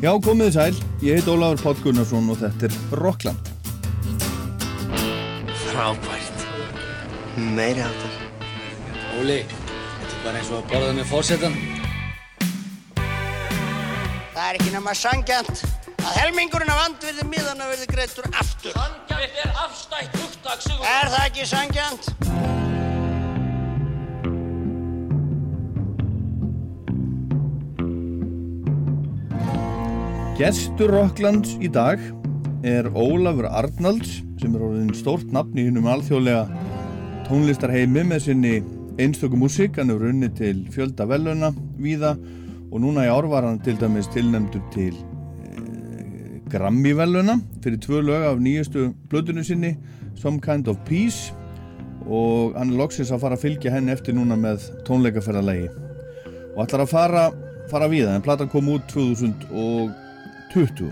Já, komið sæl, ég heit Ólafur Pátt Gunnarsson og þetta er Rockland. Frábært. Meiri áttar. Óli, þetta er bara eins og að borða með fórsetan. Það er ekki nema sangjant að helmingurinn af andvirði miðana verði greittur aftur. Sangjant er afstætt Sigur. Er það ekki sangjant? Gestur Rocklands í dag er Ólafur Arnalds sem er orðin stórt nafn í húnum alþjóðlega tónlistarheimi með sinni einstöku músík, hann hefur unni til fjölda veluna víða og núna í ár var hann til dæmis tilnæmdur til eh, Grammy veluna fyrir tvö lög af nýjastu blöðunum sinni Some Kind of Peace og hann er loksins að fara að fylgja henni eftir núna með tónleikaferðarlegi og ætlar að fara, fara við en platan kom út 2000 20.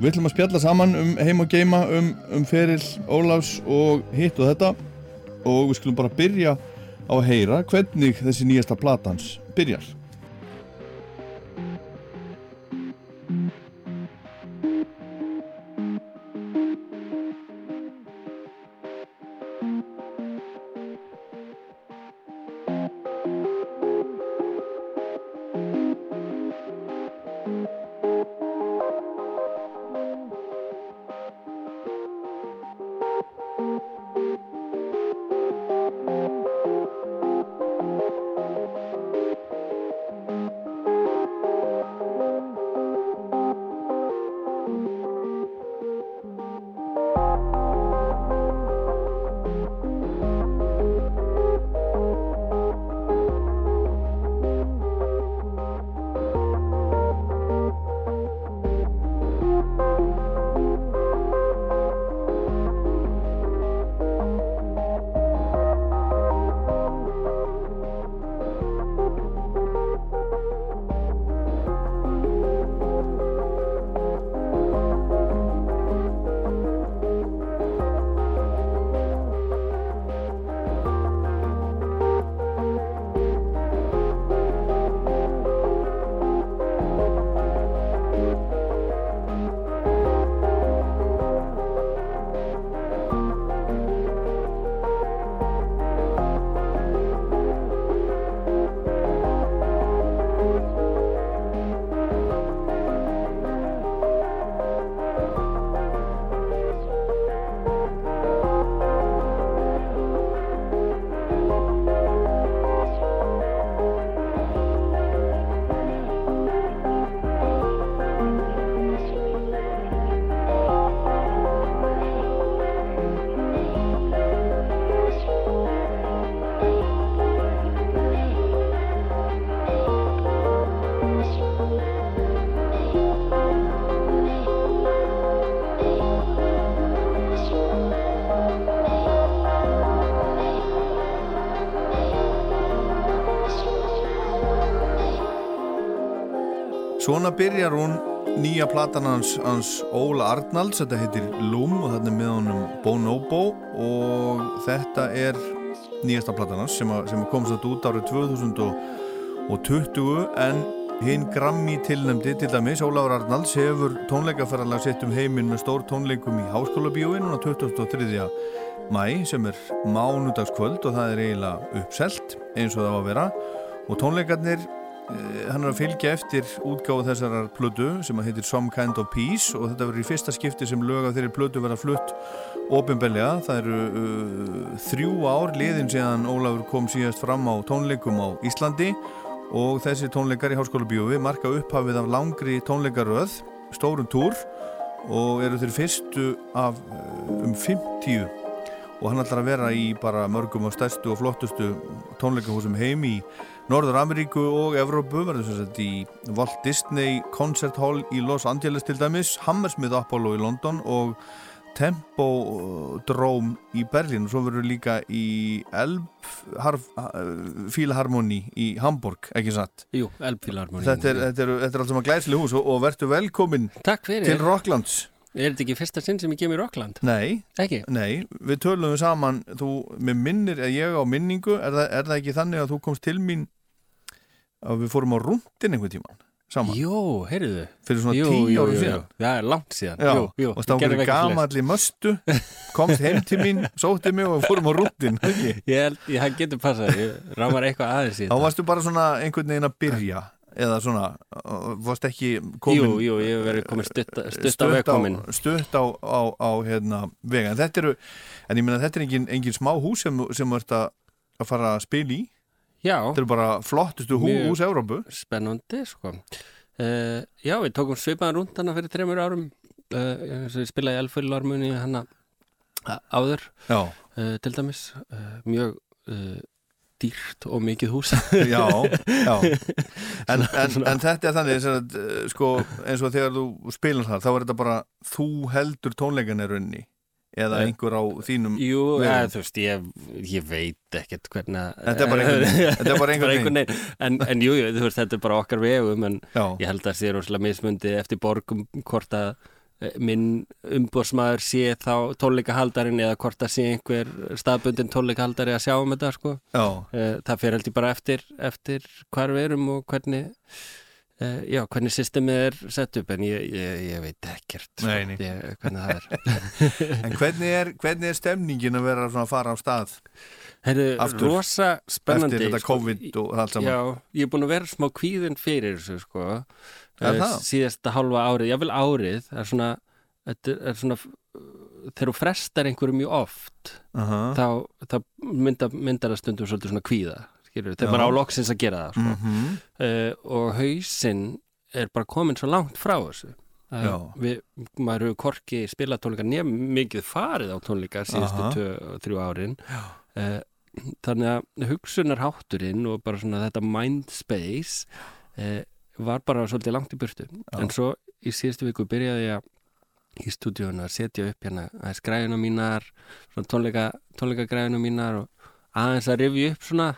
Við ætlum að spjalla saman um heim og geima, um, um feril Ólafs og hitt og þetta og við skulum bara byrja á að heyra hvernig þessi nýjasta platans byrjar. Svona byrjar hún nýja platan hans, hans Óla Arnalds, þetta heitir Lum og þetta er með honum Bonobo og þetta er nýjasta platan hans sem, sem komst þetta út árið 2020 en hinn Grammy tilnæmdi til dæmis Ólaur Arnalds hefur tónleikaferðarlag sett um heiminn með stór tónleikum í Háskóla bíóin og 2003. mæ sem er mánudagskvöld og það er eiginlega uppselt eins og það var að vera og tónleikarnir hann er að fylgja eftir útgáðu þessarar plödu sem að heitir Some Kind of Peace og þetta verður í fyrsta skipti sem lög af þeirri plödu verða flutt ofinbelja. Það eru uh, þrjú ár liðin síðan Ólafur kom síðast fram á tónleikum á Íslandi og þessi tónleikar í Háskóla Bíófi marka upphafið af langri tónleikaröð, stórum túr og eru þeir fyrstu af uh, um 50 og hann ætlar að vera í bara mörgum og stærstu og flottustu tónleikahúsum heim í Norður Ameríku og Evrópu verður sem sagt í Walt Disney Concert Hall í Los Angeles til dæmis, Hammersmith Apollo í London og Tempodrome í Berlin og svo verður líka í Elbphilharmoni í Hamburg, ekki satt? Jú, Elbphilharmoni Þetta er, er, er allt saman glæsli hús og, og verður velkomin til Rocklands Er þetta ekki fyrsta sinn sem ég kem í Rockland? Nei, ekki? Nei, við tölum saman, þú, með minnir að ég á minningu, er það, er það ekki þannig að þú komst til mín að við fórum á rúndin einhvern tíman saman Jú, heyrðu fyrir svona tíu árum síðan jú. Það er langt síðan Já, jú, jú, og svoleiðis. gamalli möstu komst heim til mín, sótti mig og fórum á rúndin ekki? Ég held, það getur passað Ég rámar eitthvað aðeins í þá þetta varstu bara svona einhvern veginn að byrja eða svona, uh, varst ekki komin Jú, jú, ég hef verið komin stutt, stutt á vegkomin stutt á, á, á hérna, vega, en þetta eru en ég meina þetta er engin, engin smá hús sem, sem ert að, fara að spila í. Já, þetta eru bara flottustu hú, hús Európu spennandi sko. uh, Já, við tókum svipaðan rúndana fyrir þreymur árum. Uh, sem við spilaði elfurlarmunni hana a- áður uh, til dæmis. Uh, mjög uh, dýrt og mikið hús. Já, já. En, en, en þetta er þannig að, uh, sko, eins og þegar þú spilar þar þá er þetta bara þú heldur tónleikan er unni eða Eh, einhver á þínum Jú, ja, þú veist, ég, ég veit ekkert hvernig Þetta er bara einhvern veginn, er veginn. en, en jú, jú, þú veist, þetta er bara okkar vegum en Já, ég held að sé rosalega mismundi eftir borgum hvort að eh, minn umbóðsmaður sé þá tónleikahaldarinn eða hvort að sé einhver staðbundin tónleikahaldari að sjá um þetta sko. já, Eh, það fer held ég bara eftir, eftir hvar við erum og hvernig eh, já, hvernig systemið er sett upp en ég, ég, ég veit ekkert sko, Nei. Ég, hvernig það er en hvernig er, hvernig er stemningin að vera að fara á stað Heyrðu, Aftur, rosa spennandi eftir þetta sko. COVID og allt saman Já, ég er búin að vera smá kvíðin fyrir þessu sko Er Eh, það? síðasta hálfa árið, jável árið er svona, þetta er svona þegar þú frestar einhverju mjög oft uh -huh. þá, þá myndar, myndar það stundum svolítið svona kvíða skilur, þegar maður á loksins að gera það sko. mm uh, og hausinn er bara komin svo langt frá þessu Uh, við, maður hefur korki spilað tónleika nefn mikið farið á tónleika síðustu Aha. tvö, þrjú árin uh, þannig að hugsunarhátturinn og bara svona þetta mind space uh, var bara svolítið langt í burtu. En svo í síðustu viku byrjaði ég að í stúdíunum að setja upp hérna aðeins græðuna mínar tónleika, tónleika græðuna mínar og aðeins að rifja upp svona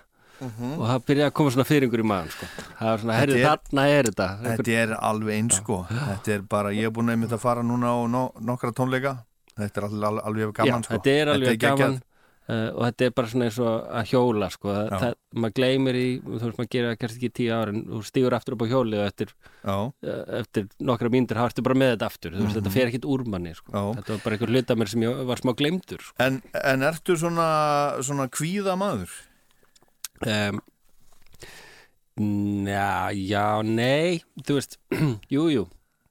og það byrjaði að koma svona fyrringur í maðan sko. það var svona, Mhm. Þetta er- þarna er þetta. Þetta er alveg eins sko. Þetta er bara, ég er búin einmitt að fara núna á no, nokkra tónleika. Þetta er alveg, alveg gaman Já, sko. þetta er alveg geggjað. gaman uh, og þetta er bara svona eins og að hjóla sko. Það, maður gleymir í þú veist, maður gerir það kannski ekki í tíu ára en þú stígur aftur upp á hjóli og eftir, uh, eftir nokkra mínútur þá ertu bara með þetta aftur, þú veist, þetta fer ekkit úr manni sko. Mhm. Þetta var bara einhver hluta mér sem ég var smá gleymdur sko. en, en ertu svona, svona kvíða maður? um, Já, já, nei þú veist, jú, jú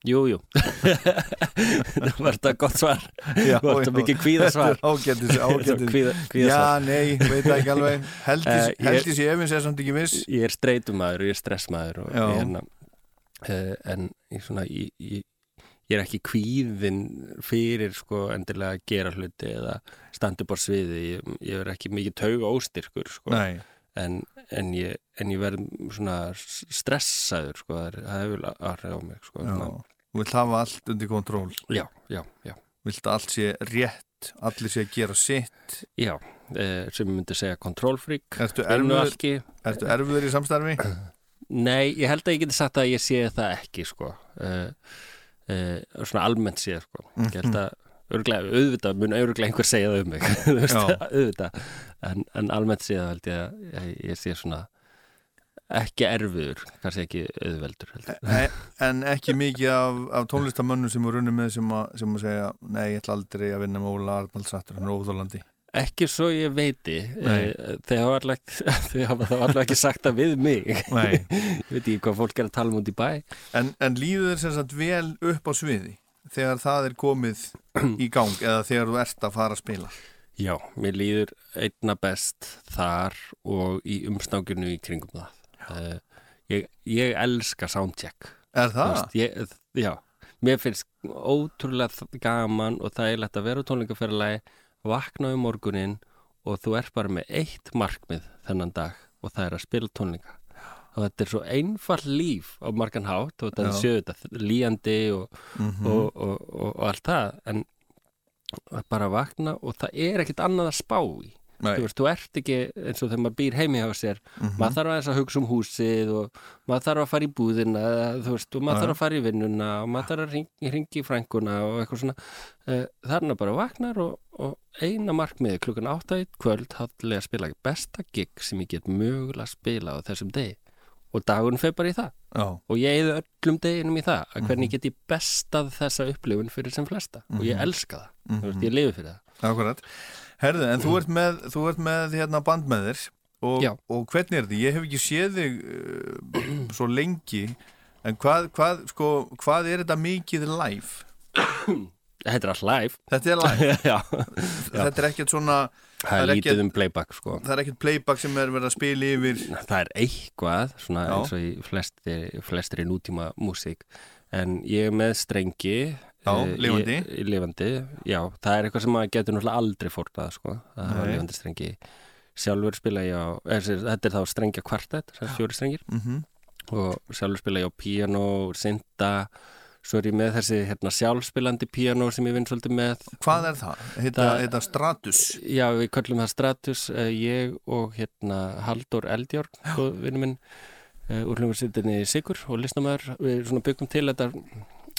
Jú, jú. Það var þetta gott svar. Já, Þú varst já. að mikið kvíða svar. Þetta er Ágættis, ágættis Kvíða, Já, nei, veit það ekki alveg. Heldis, Eh, ég- heldis ég efins er samt ekki viss. Ég er streytumæður og ég er stressmaður og ég, hérna, uh, en ég, svona, ég, ég, ég er ekki kvíðin fyrir sko endilega að gera hluti eða standa upp á sviði. Ég, ég er ekki mikið tauga óstyrkur sko. Nei, en, en ég, en ég verð stressaður sko, það er- það hefur aðrið á mig sko. Þú vilt hafa allt undir kontról. Já, já, já, Vilt að allt sé rétt Allir sé að gera sitt. Já uh, sem myndi segja kontrollfrík. Ertu erfiður í samstarfi? Nei, ég held að ég geti sagt að ég sé það ekki sko. Uh, uh, svona almennt sé sko. Ég held að örglega, auðvitað mun örglega einhver segja það um mig. Auðvitað. En, en almennt sé það held ég að ég sé svona ekki erfiður, kannski ekki auðveldur heldur. E en ekki mikið af, af tónlistamönnum sem eru runni með sem að, sem að segja Nei, ég ætla aldrei að vinna með Óla Arnaldsattur Hann er óþólandi ekki svo ég veiti eh, þau hafa alveg ekki sagt það við mig. Ég veit ekki hvað fólk er að tala um út í bæ. En, en líður þér sem sagt vel upp á sviði Þegar það er komið í gang Eða þegar þú ert að fara að spila? Já, mér líður einna best þar og í umsnákinu í kringum það. Uh, ég, ég elska soundcheck. Er það? veist, Ég, já, mér finnst ótrúlega gaman og það er lett að vera tónleikaferðalagi, vakna um morgunin og þú er bara með eitt markmið þennan dag og það er að spila tónleika. Og þetta er svo einfall líf á margan hátt og þetta séu þetta líjandi og, Mhm. og, og, og, og allt það en bara vakna og það er ekkit annað að spá í. Þú veist, þú ert ekki eins og þegar maður býr heimi hjá sér. Mhm. maður þarf aðeins að hugsa um húsið og maður þarf að fara í búðina þú veist, og maður Já. þarf að fara í vinnuna og maður þarf að ringi, ringi í frænguna og eitthvað svona. Uh, þarna bara vaknar og, og eina markmiði klukkan átta í kvöld haldilega að spila besta gig sem ég get mögulega að spila á þessum degi. Og dagurinn fer bara í það. Já, og ég eða öllum deginum í það að hvernig get ég bestað þessa upplifun fyrir sem flesta. Og ég elska það, þú veist, ég lifi fyrir það. Akkurat Herðu, en þú ert með, þú ert með hérna band með þér og, Já. og hvernig er þetta? Ég hef ekki séð þig uh, svo lengi en hvað, hvað, sko, hvað er þetta mikið live? Þetta er all live Þetta er live, Já, þetta er ekkert svona það er lítið um playback sko það er ekkert playback sem er verið að spila yfir Það er eitthvað, svona Já. eins og í flestri, flestri nútíma músík en ég er með strengi Já, eh, lifandi. lifandi, já, það er eitthvað sem maður getur náttúrulega aldrei fórnað sko, það hafa lifandi strengi. Sjálfur spila ég á, er, þetta er þá strengja sagt fjóri strengir. Mm og sjálfur spila ég á piano, synda svo er ég með þessi hérna, sjálfspilandi piano sem ég vinn svolítið með. Hvað er það? Heita Stratus? Já, við köllum það Stratus, uh, ég og hérna Haldur Eldjórn, góð vinnu minn, uh, úr hljómsveitinni Sigur og listnamaður, við svona byggum til þetta,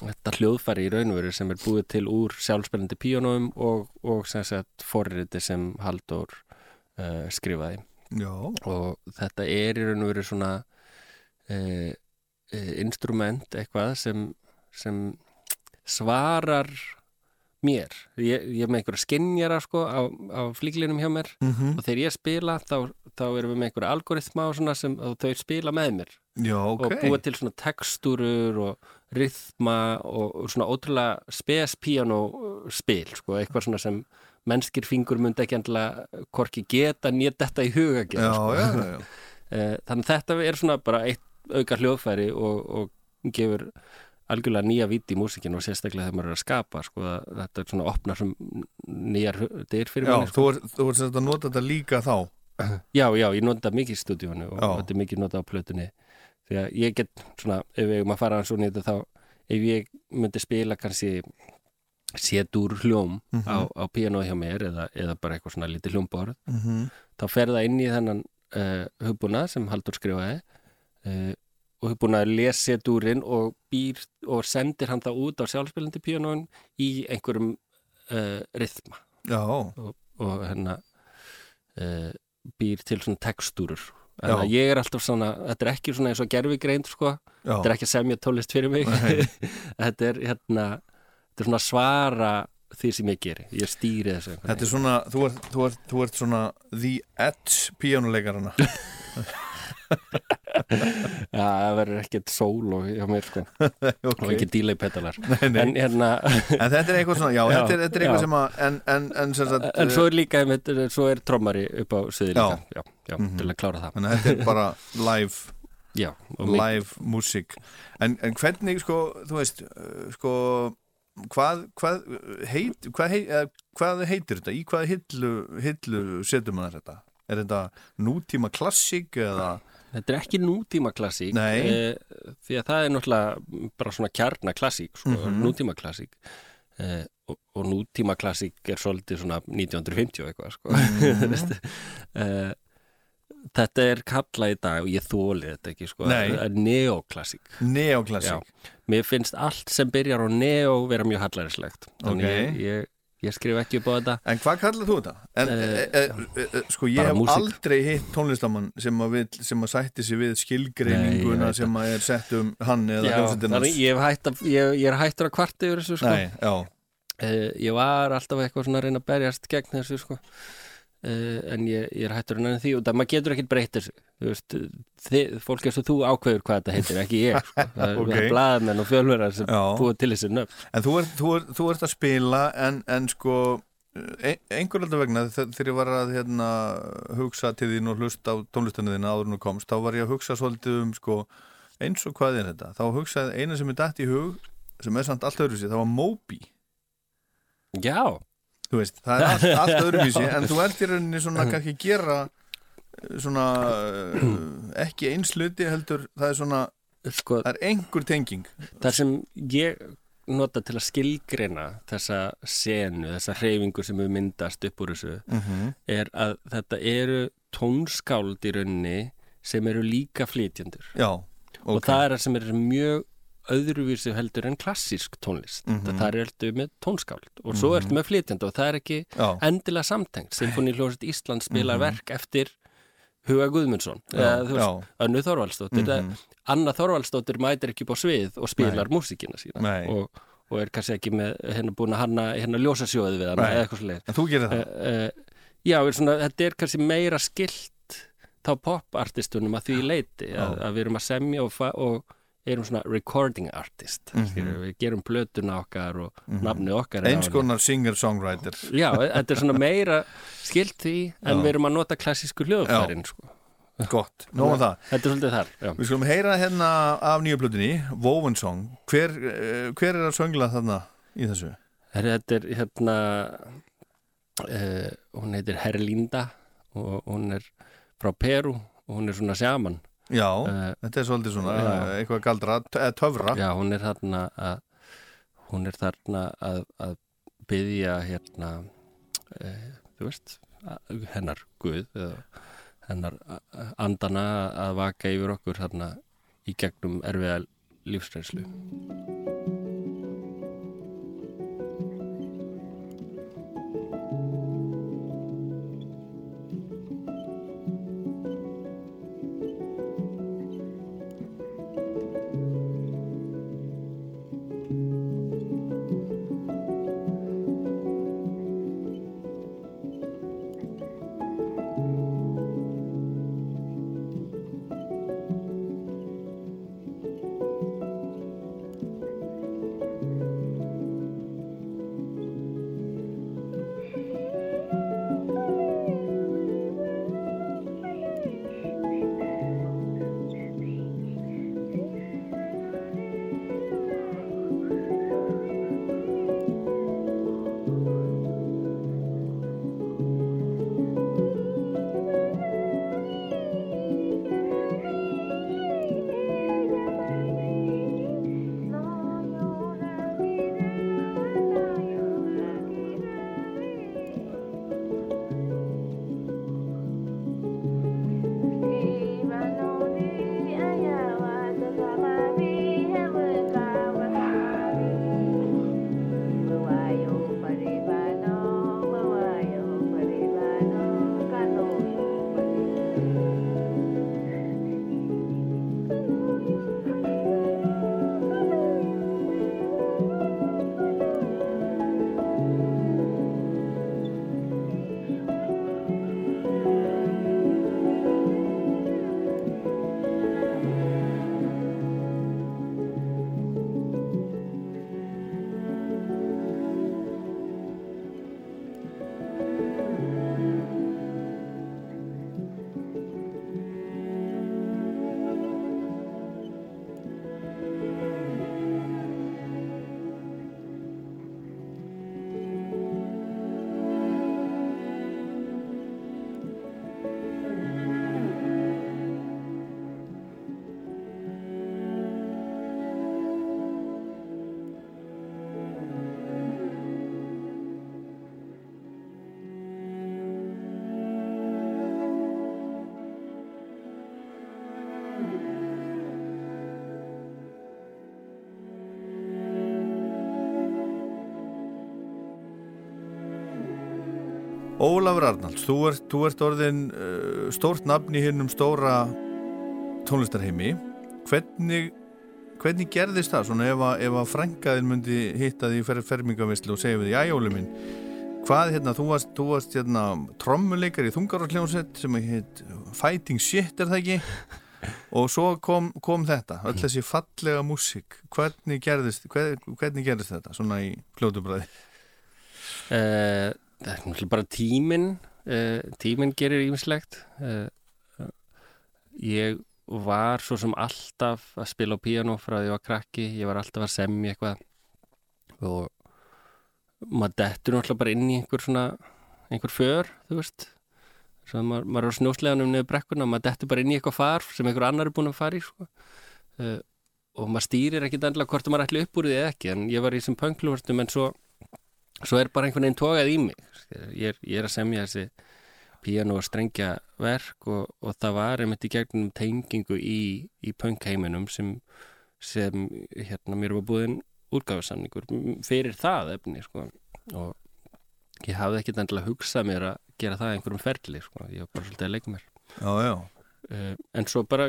þetta hljóðfæri í raunveru sem er búið til úr sjálfspilandi píanóum og, og sem sagt forriti sem Haldur uh, skrifaði. Já, og þetta er í raun og veru svona uh, instrument eitthvað sem, sem svarar mér. Ég, ég er með einhverja skinjara sko á, á flíklinum hjá mér. Mm og þegar ég spila þá, þá erum við með einhverja algoritma og svona sem og þau spila með mér. Já ok. og búa til svona tekstúrur og rytma og, og svona ótrúlega spes piano spil sko, eitthvað svona sem mennskir fingur myndi ekki endilega hvorki geta nýtt þetta í huga að gera Já, sko. já. Eh, þannig þetta er svona bara eitt auka hljóðfæri og, og gefur algjörlega nýja viti í músikinu og sérstaklega þegar maður er að skapa sko, þetta er svona opnar sem nýjar dyr fyrir Já, manni sko. þú ert, þú ert að nota þetta líka þá já, já, ég nota mikið í stúdíónu og þetta er mikið nota á plötunni því að ég get svona, ef erum að fara hans og nýta þá, ef ég myndi spila kannski setur hljóm Mhm. á, á pianoð hjá mér eða, eða bara eitthvað svona lítið hljómborð mm -hmm. þá fer það inn í þennan uh, hugbúna sem Haldur skrifaði uh, og hugbúna les setúrin og býr og sendir hann það út á sjálfspilandi píanóin í einhverjum uh, rithma. Og, og hérna uh, býr til svona. Þannig að ég er alltaf svona, þetta er ekki svona eins og gerfi greind sko, já. Þetta er ekki að semja tónlist fyrir mig. Þetta er hérna þetta er svona að svara því sem ég geri, ég stýri þessu Þetta er svona, þú ert, þú ert, þú ert svona the edge píjónuleikarana Já, það verður ekkert sól og mér sko og ok ekki delay pedalar Nei, nei. en hérna En þetta er eitthvað svona, já, Já, þetta er, þetta er eitthvað sem að en, en, en sem sagt en svo er líka svo er trommari upp á sviði líka Já. já, já Mhm. til að klára það þetta er bara live og live músík en, en hvernig sko, þú veist uh, sko, hvað hvað, heit, hvað, heit, eða, hvað heitir þetta? Í hvaða hillu, hillu setur maður þetta? Er þetta nútíma klassík eða þetta er ekki nútíma klassík eh, því að það er náttúrulega bara svona kjarna klassík sko, Mhm. nútíma klassík eh, og, og nútíma klassík er svolítið svona 1950 og eitthvað sko Mhm. Veistu? eh, þetta er kalla í dag og ég þóli þetta ekki sko neoklassík neoklassík? Mér finnst allt sem byrjar á neo vera mjög hallarinslegt Þannig Ok. ég, ég, ég skrif ekki upp á þetta En hvað kallar þú þetta? En, Eh, e, e, e, e, sko, ég hef músík. aldrei hitt tónlistamann sem að, vil, sem að sætti sig við skilgreininguna Nei, sem að er sett um hann eða Já, hljómsveitina þannig ég, hef hætt að, ég, ég er hættur að kvarta yfir þessu sko. Nei, já, uh, Ég var alltaf eitthvað svona að reyna að berjast gegn þessu sko. Uh, En ég, ég er hættur nefna því og það maður getur ekkert þið, Fólk eins og þú ákveður hvað þetta heitir, ekki ég sko. Það er Ok. okay. blaðmenn og fjölverðar sem búið til þessi nöfn En þú ert, þú ert, þú ert að spila en, en sko ein, einhver alltaf vegna þe- þegar ég var að hérna, hugsa til þín og hlusta á tónlistaninu þín áður en þú komst þá var ég að hugsa svolítið um sko, eins og hvað er þetta þá hugsaði eina sem er dætt í hug sem er samt allt öðruvísi, það var Moby Já, þú veist, það er allt, allt öðruvísi en þú ert í rauninni svona kannski gera eh, svona uh, ekki eins hluti heldur það er svona, sko, það er einhver tenging. Það sem ég nota til að skilgreina þessa senu, þessa hreyfingu sem við myndast upp úr þessu mm -hmm. er að þetta eru tónskáld í rauninni sem eru líka flytjendur. Já, og ok. það er það sem er mjög öðruvísi heldur en klassísk tónlist. Mhm. það er ertu með tónskáld og svo ertu með flytjend og það er ekki Já, endilega samtengt. Sinfoni Hljóset Ísland spilar Mhm. verk eftir Huga Guðmundsson. Önnu Þorvaldsdóttir. Mm Anna Þorvaldsdóttir mætir ekki upp á svið og spilar músíkina sína og, og er kannski ekki með hennar búin að hanna hérna ljósasjóði við hana Nei. eða eitthvað svo leið En þú gerir það? uh, Já, er svona, þetta er kannski meira skilt þá popartistunum að því leiti að, að við erum að semja og, og erum svona recording artist mm Mhm. við gerum plötuna okkar og nafni okkar er á Eins konar singer-songwriter Já, þetta er svona meira skilt því en Já. við erum að nota klassísku hljóðfærin sko. Gott, nóg um það Þetta er svolítið þar já. Við skulum heyra hérna af nýju plötunni Woven Song hver, eh, hver er að söngla þarna í þessu? Þetta er hérna uh, hún heitir Herlinda og hún er frá Peru og hún er svona sjaman Já, Eh, þetta er svolítið svona já. eh, eitthvað galdra, eða töfra Já, hún er þarna að hún er þarna að, að byggja hérna e, þú veist hennar Guð eða hennar andana að vaka yfir okkur þarna í gegnum erfiða lífsreynslu Ólafur Arnalds, þú ert, þú ert orðin uh, stórt nafn í hinnum stóra tónlistarheimi. Hvernig, hvernig gerðist það? Svona ef að, að frængaðin myndi hitta því fer, fermingavislu og segja við því, Óli minn hvað hérna, þú varst, þú varst hérna trommuleikar í þungararkljónsett sem heit Fighting Shit er það ekki? Og svo kom, kom þetta öll þessi fallega músík. Hvernig gerðist, hver, hvernig gerðist þetta svona í fljótubræði uh, er náttúrulega bara tíminn uh, tíminn gerir ímislegt uh, Ég var svo sem alltaf að spila á píanó frá því ég var krakki ég var alltaf að semja eitthvað. Og maður dettur náttúrulega bara inn í einhver svona einhver för, þú veist. Svo að maður, maður er á snjósleganum niður brekkuna maður dettur bara inn í eitthvað far sem einhver annar er búin að fara í sko. uh, og maður stýrir ekki endla hvort maður ætli upp úr því eða ekki en ég var í þessum pönglúrstum en svo svo er bara einhvern veginn tókað í mig ég er, ég er að semja þessi píano og strengja verk og, og það var einmitt í gegnum tengingu í, í punkheiminum sem, sem hérna mér var búinn úrgáðsannningur fyrir það efni sko. og ég hafði ekkert endilega hugsað mér að gera það einhverjum ferli sko. ég var bara svolítið að leika mér já, já, en svo bara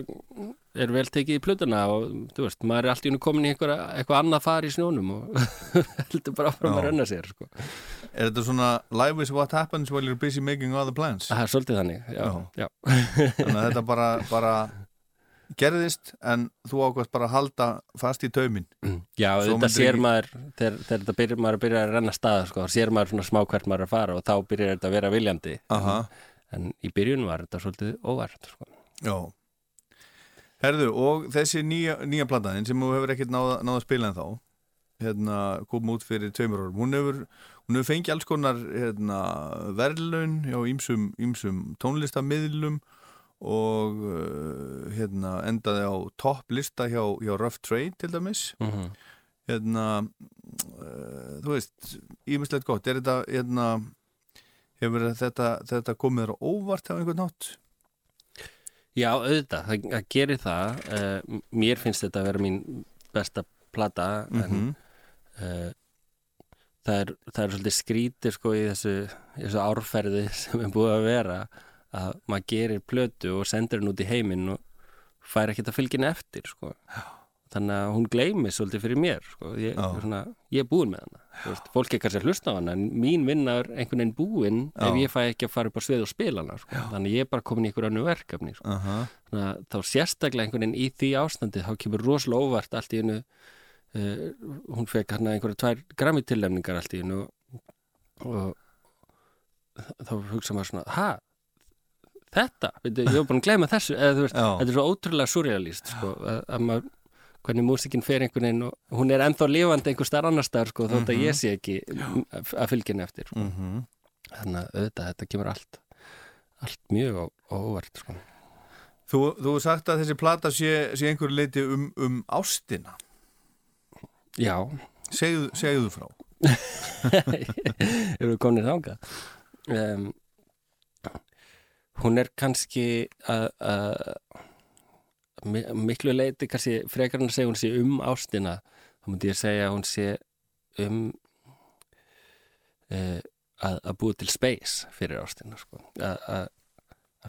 er vel tekið í plötuna og þú veist, maður er allt í hennu komin í einhverja, eitthvað annað far í snjónum og heldur bara áfram að renna sér sko. Er þetta svona life is what happens while you're busy making other plans? það er svolítið þannig já, Já. Þannig að þetta bara, bara gerðist en þú ákvæmst bara að halda fast í taumin. Já, Svo þetta sér maður þegar, þetta byrjar maður að byrja að renna stað sko, sér maður svona smá hvert maður að fara og þá byrjar þetta að vera viljandi Aha, en í byrjun var þetta svolítið óvart sko. Já. Herðu, og þessi nýja, nýja plataðin sem þú hefur ekkert náð, náð að spila en þá, hérna, kom út fyrir tveimur árum, hún hefur, hún hefur fengið alls konar hérna, verðlaun hjá ýmsum, ýmsum tónlistamiðlum og uh, hérna, endaði á topplista hjá, hjá Rough Trade til dæmis. mm -hmm. hérna uh, þú veist, ímislegt gott er þetta, hérna hefur þetta, þetta komið á óvart á einhvern nátt? Já, auðvitað, það, það gerir það uh, mér finnst þetta að vera mín besta plata en Mhm. uh, það, er, það er svolítið skrítið sko í þessu, þessu árferði sem er búið að vera að maður gerir plötu og sendir henn út í heiminn og fær að fylgja henni eftir sko. Þannig að hún gleymi svolítið fyrir mér sko. ég, svona, ég er búin með hana fólk er kannski að hlusta á hana en mín vinna er einhvern veginn búin Já. ef ég fæ ekki að fara upp á svið og spila hana sko. þannig að ég er bara komin í ykkur annu verkefni sko. Aha, Þannig að þá sérstaklega einhvern veginn í því ástandi þá kemur rosalega óvart allt í hennu uh, hún fekk hann einhverja tvær grammitillemningar allt í hennu og, þá hugsa maður svona ha, þetta, ég var búin að gleyma þessu eða veist, þetta er svo ótrúlega surrealist sko, að, að maður hvernig músikinn fer einhvern veginn og hún er ennþá lifandi einhver starf annar staðar sko, þótt að ég sé ekki að fylgja henni eftir. Sko. mhm. Þannig að auðvitað, þetta kemur allt allt mjög óvart sko. Þú, þú sagt að þessi plata sé, sé einhverju leiti um, um ástina. Já, segðu, segðu frá. Erum við komin þangað? Um, hún er kannski að miklu leiti kannski frekar hann að segja hún sé um ástina þá myndi ég segja að hún sé um uh, að, að búa til space fyrir ástina sko. að,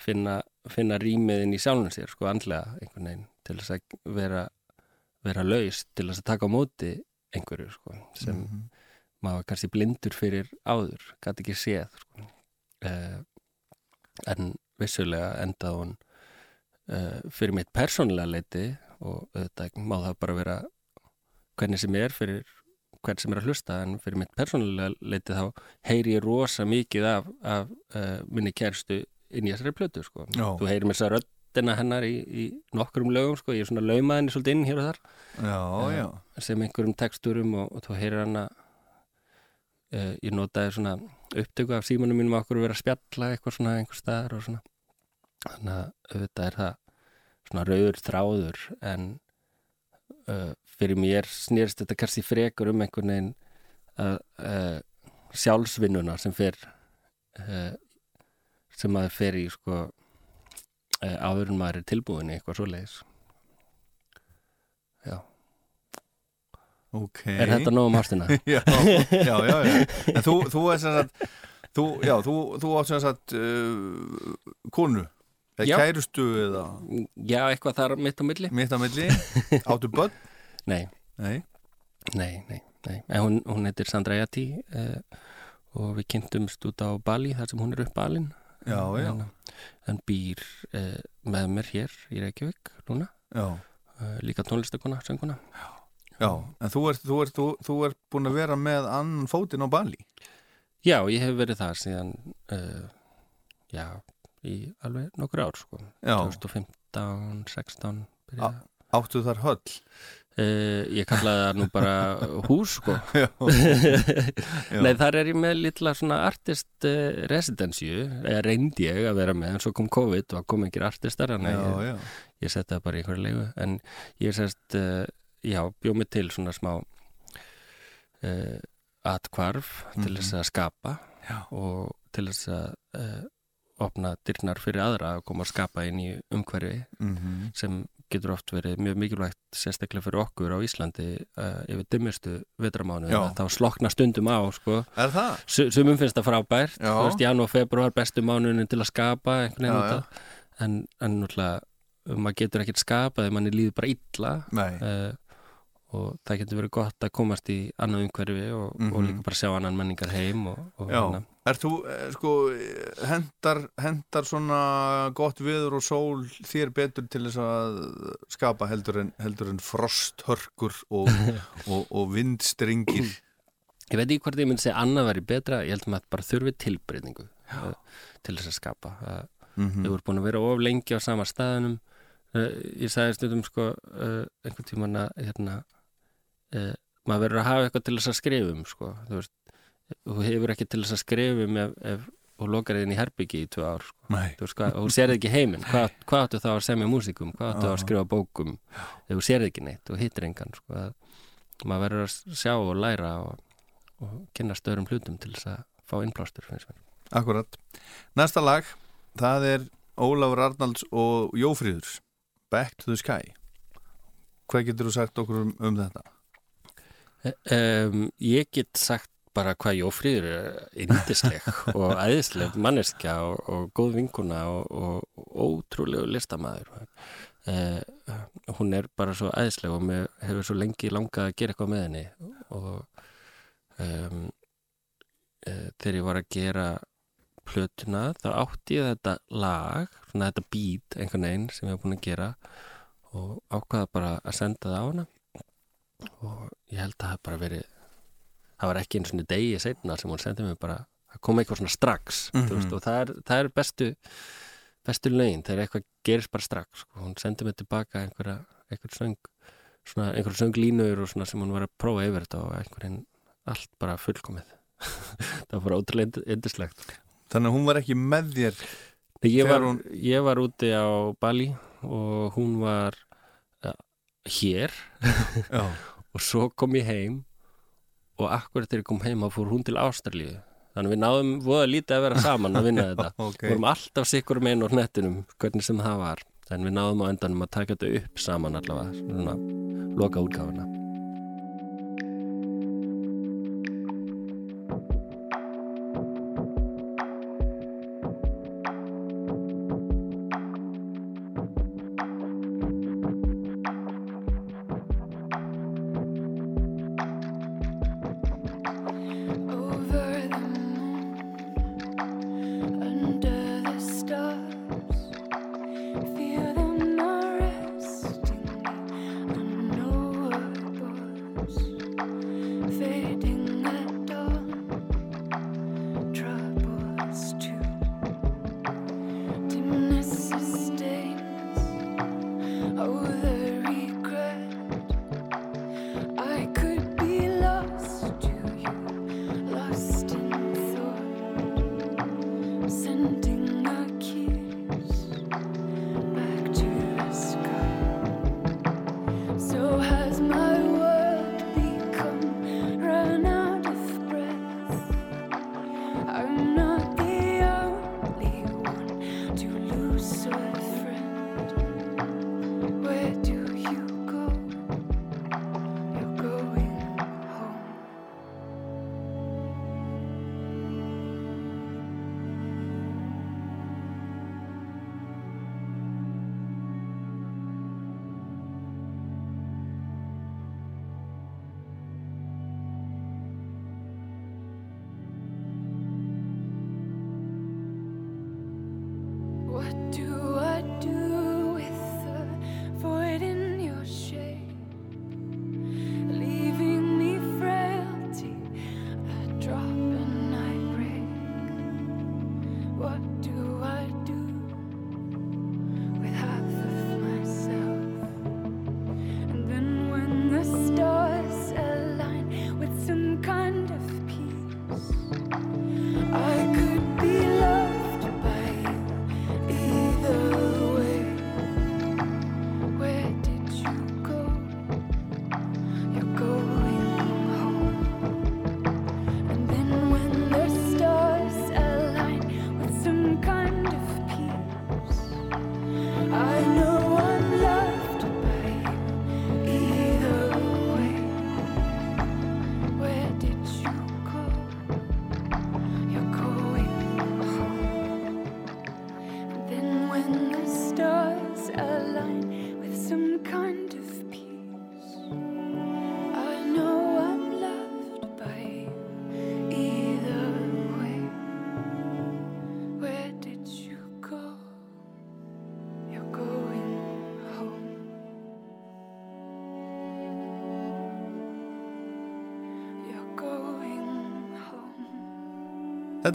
finna, finna rýmiðin í sjálfum sér sko, andlega einhvern veginn til þess að vera vera laus til þess að taka á móti einhverju sko, sem maður var kannski blindur fyrir áður, gæti ekki séð sko. uh, en vissulega endaði hún uh, fyrir mitt persónulega leiti og auðvitað má það bara vera hvernig sem er fyrir hvern sem er að hlusta en fyrir mitt persónulega leiti þá heyri ég rosa mikið af, af uh, minni kærstu inn í þessari plötu sko. Þú heyrir mér þess að röddina hennar í, í nokkrum lögum sko. ég er svona laumaðinni svolítið inn hér og þar Já, já, sem einhverjum teksturum og, og þú heyrir hana uh, ég notaði svona upptöku af símanum mínum að okkur vera að spjalla eitthvað svona einhver staðar og svona þannig að auðvitað er það svona rauður þráður en uh, fyrir mér snýrst þetta kannski frekur um einhvern veginn að uh, sjálfsvinnuna sem fer uh, sem maður fer í sko uh, áður en maður er tilbúin í eitthvað svoleiðis Já ok Er þetta nóg um ástina? já, já, já, já. En þú, þú er sem sagt þú, já, þú, þú átt sem sagt uh, konu eða Já. kærustu eða? Já, eitthvað þar mitt á milli? mitt á milli. Áttu börn? Nei, Nei, nei, nei, nei. En hún, hún heitir Sandra Jati eh, og við kynntumst út á Bali þar sem hún er upp alinn já, já, en, en býr eh, með mér hér í Reykjavík núna. Já, eh, líka tónlistakona, sönguna já en þú ert, þú, ert, þú, þú ert búin að vera með annan fótinn á Bali? Já, ég hef verið þar síðan uh, já, í alveg nokkur ár sko. Já. 2015, 16 byrjaði áttu þar höll? Uh, ég kallaði það nú bara hús sko. Já, Nei þar er ég með litla svona artist uh, residencju eða reyndi ég að vera með en svo kom COVID og kom ekki artistar já, að ég, já, ég setti það bara í einhverju leigu. En ég sérst uh, já, bjóð mig til svona smá uh, atkvarf til þess að skapa Já. og til þess að uh, opna dyrnar fyrir aðra að koma að skapa inn í umhverfi mhm, sem getur oft verið mjög mikilvægt sérstaklega fyrir okkur á Íslandi uh, yfir dimmustu vetramánu þá slokna stundum á sko. sumum finnst það frábært veist, janúar, februar, bestu mánunin til að skapa Já, já. en, en náttúrulega maður getur ekkert skapað ef manni líður bara illa. Nei, uh, og það getur verið gott að komast í annað umhverfi og, og Mhm. líka bara sjá annan menningar heim og, og já. hérna. Er þú, eh, sko, eh, hendar, hendar svona gott viður og sól þér betur til þess að skapa heldur en, heldur en frosthörkur og, og, og vindstringir? Ég veit ekki hvort ég myndi segja annað væri betra, ég held að maður bara þurfi tilbreyningu uh, til þess að skapa. Mm Þau voru búin að vera of lengi á sama staðinum. Uh, ég sagði stundum sko einhvern tímann að hérna, uh, maður verður að hafa eitthvað til þess að skrifum sko. Þú þú hefur ekki til þess að skrifum ef, ef og lokar þinn í herbyggi í tvö ár sko. Veist, hvað, og þú sérði ekki heiminn hvað, hvað áttu þá að semja músikum, hvað áttu að skrifa bókum ef þú sérði ekki neitt og hittir engan sko, að maður verður að sjá og læra og, og kynna stöðrum hlutum til þess að fá innblástur akkurat. Næsta lag, það er Ólafur Arnalds og Jófríður, Back to the Sky. Hvað getur þú sagt okkur um, um þetta? Um, ég get sagt bara hvað Jófríður er yndisleg og æðisleg manneskja og, og góð vinkuna og, og, ótrúlegu listamæður uh, hún er bara svo æðisleg og mér hefur svo lengi langað að gera eitthvað með henni. Og um, uh, þegar ég var að gera plötuna þá átti ég þetta lag svona þetta beat einhvern veginn sem ég var búin að gera og ákvaða bara að senda það á hana og ég held að það bara verið það var ekki einu svona degi setna sem hún sendið mér bara, það kom eitthvað svona strax mm Mhm. veist, og það er, það er bestu bestu lögin, þegar eitthvað gerist bara strax sko. hún sendið mér tilbaka einhverja einhver söng, svona einhverja sönglínur og svona sem hún var að prófa yfir þetta og einhverjum allt bara fullkomið það var bara ótrúlega yndislegt Þannig að hún var ekki með þér Ég var, hún- ég var úti á Bali og hún var hér. Og svo kom ég heim og akkurat þegar ég kom heim þá fór hún til Ástralíu. Þannig að við náðum voða lítið að vera saman að vinna þetta. Ok. við vorum alltaf sikkur meginn á hnettinum hvernig sem það var. En við náðum á endanum að taka þetta upp saman allavega svona loka útgáfuna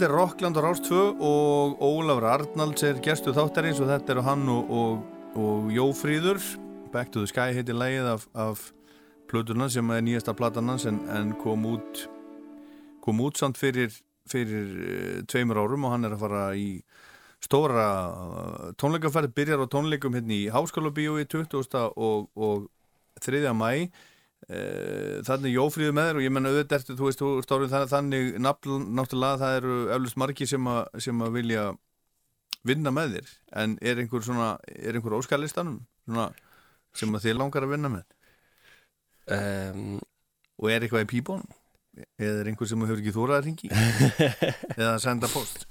Þetta er Rockland og Rást 2 og Ólafur Arnalds er gestu þáttarins og þetta eru hann og, og, og Jófríður Back to the Sky heitir lægið af, af plötuna sem er nýjasta platanans en, en kom út kom út samt fyrir, fyrir uh, tveimur árum og hann er að fara í stóra uh, tónleikaferð byrjar á tónleikum hérna í Háskóla bíói 20. og, og 3. mæ Eh, þannig Jófríðu með þér og ég menna auðvitað ertu, þú veist, þú stórið þannig, nafn, náttúrulega það eru eflust margi sem, a, sem að vilja vinna með þér, en er einhver svona, er einhver óskalistanum svona, sem að þið langar að vinna með? Um, og er eitthvað í píbónum eða er einhver sem hefur ekki þórað að ringi eða að senda post?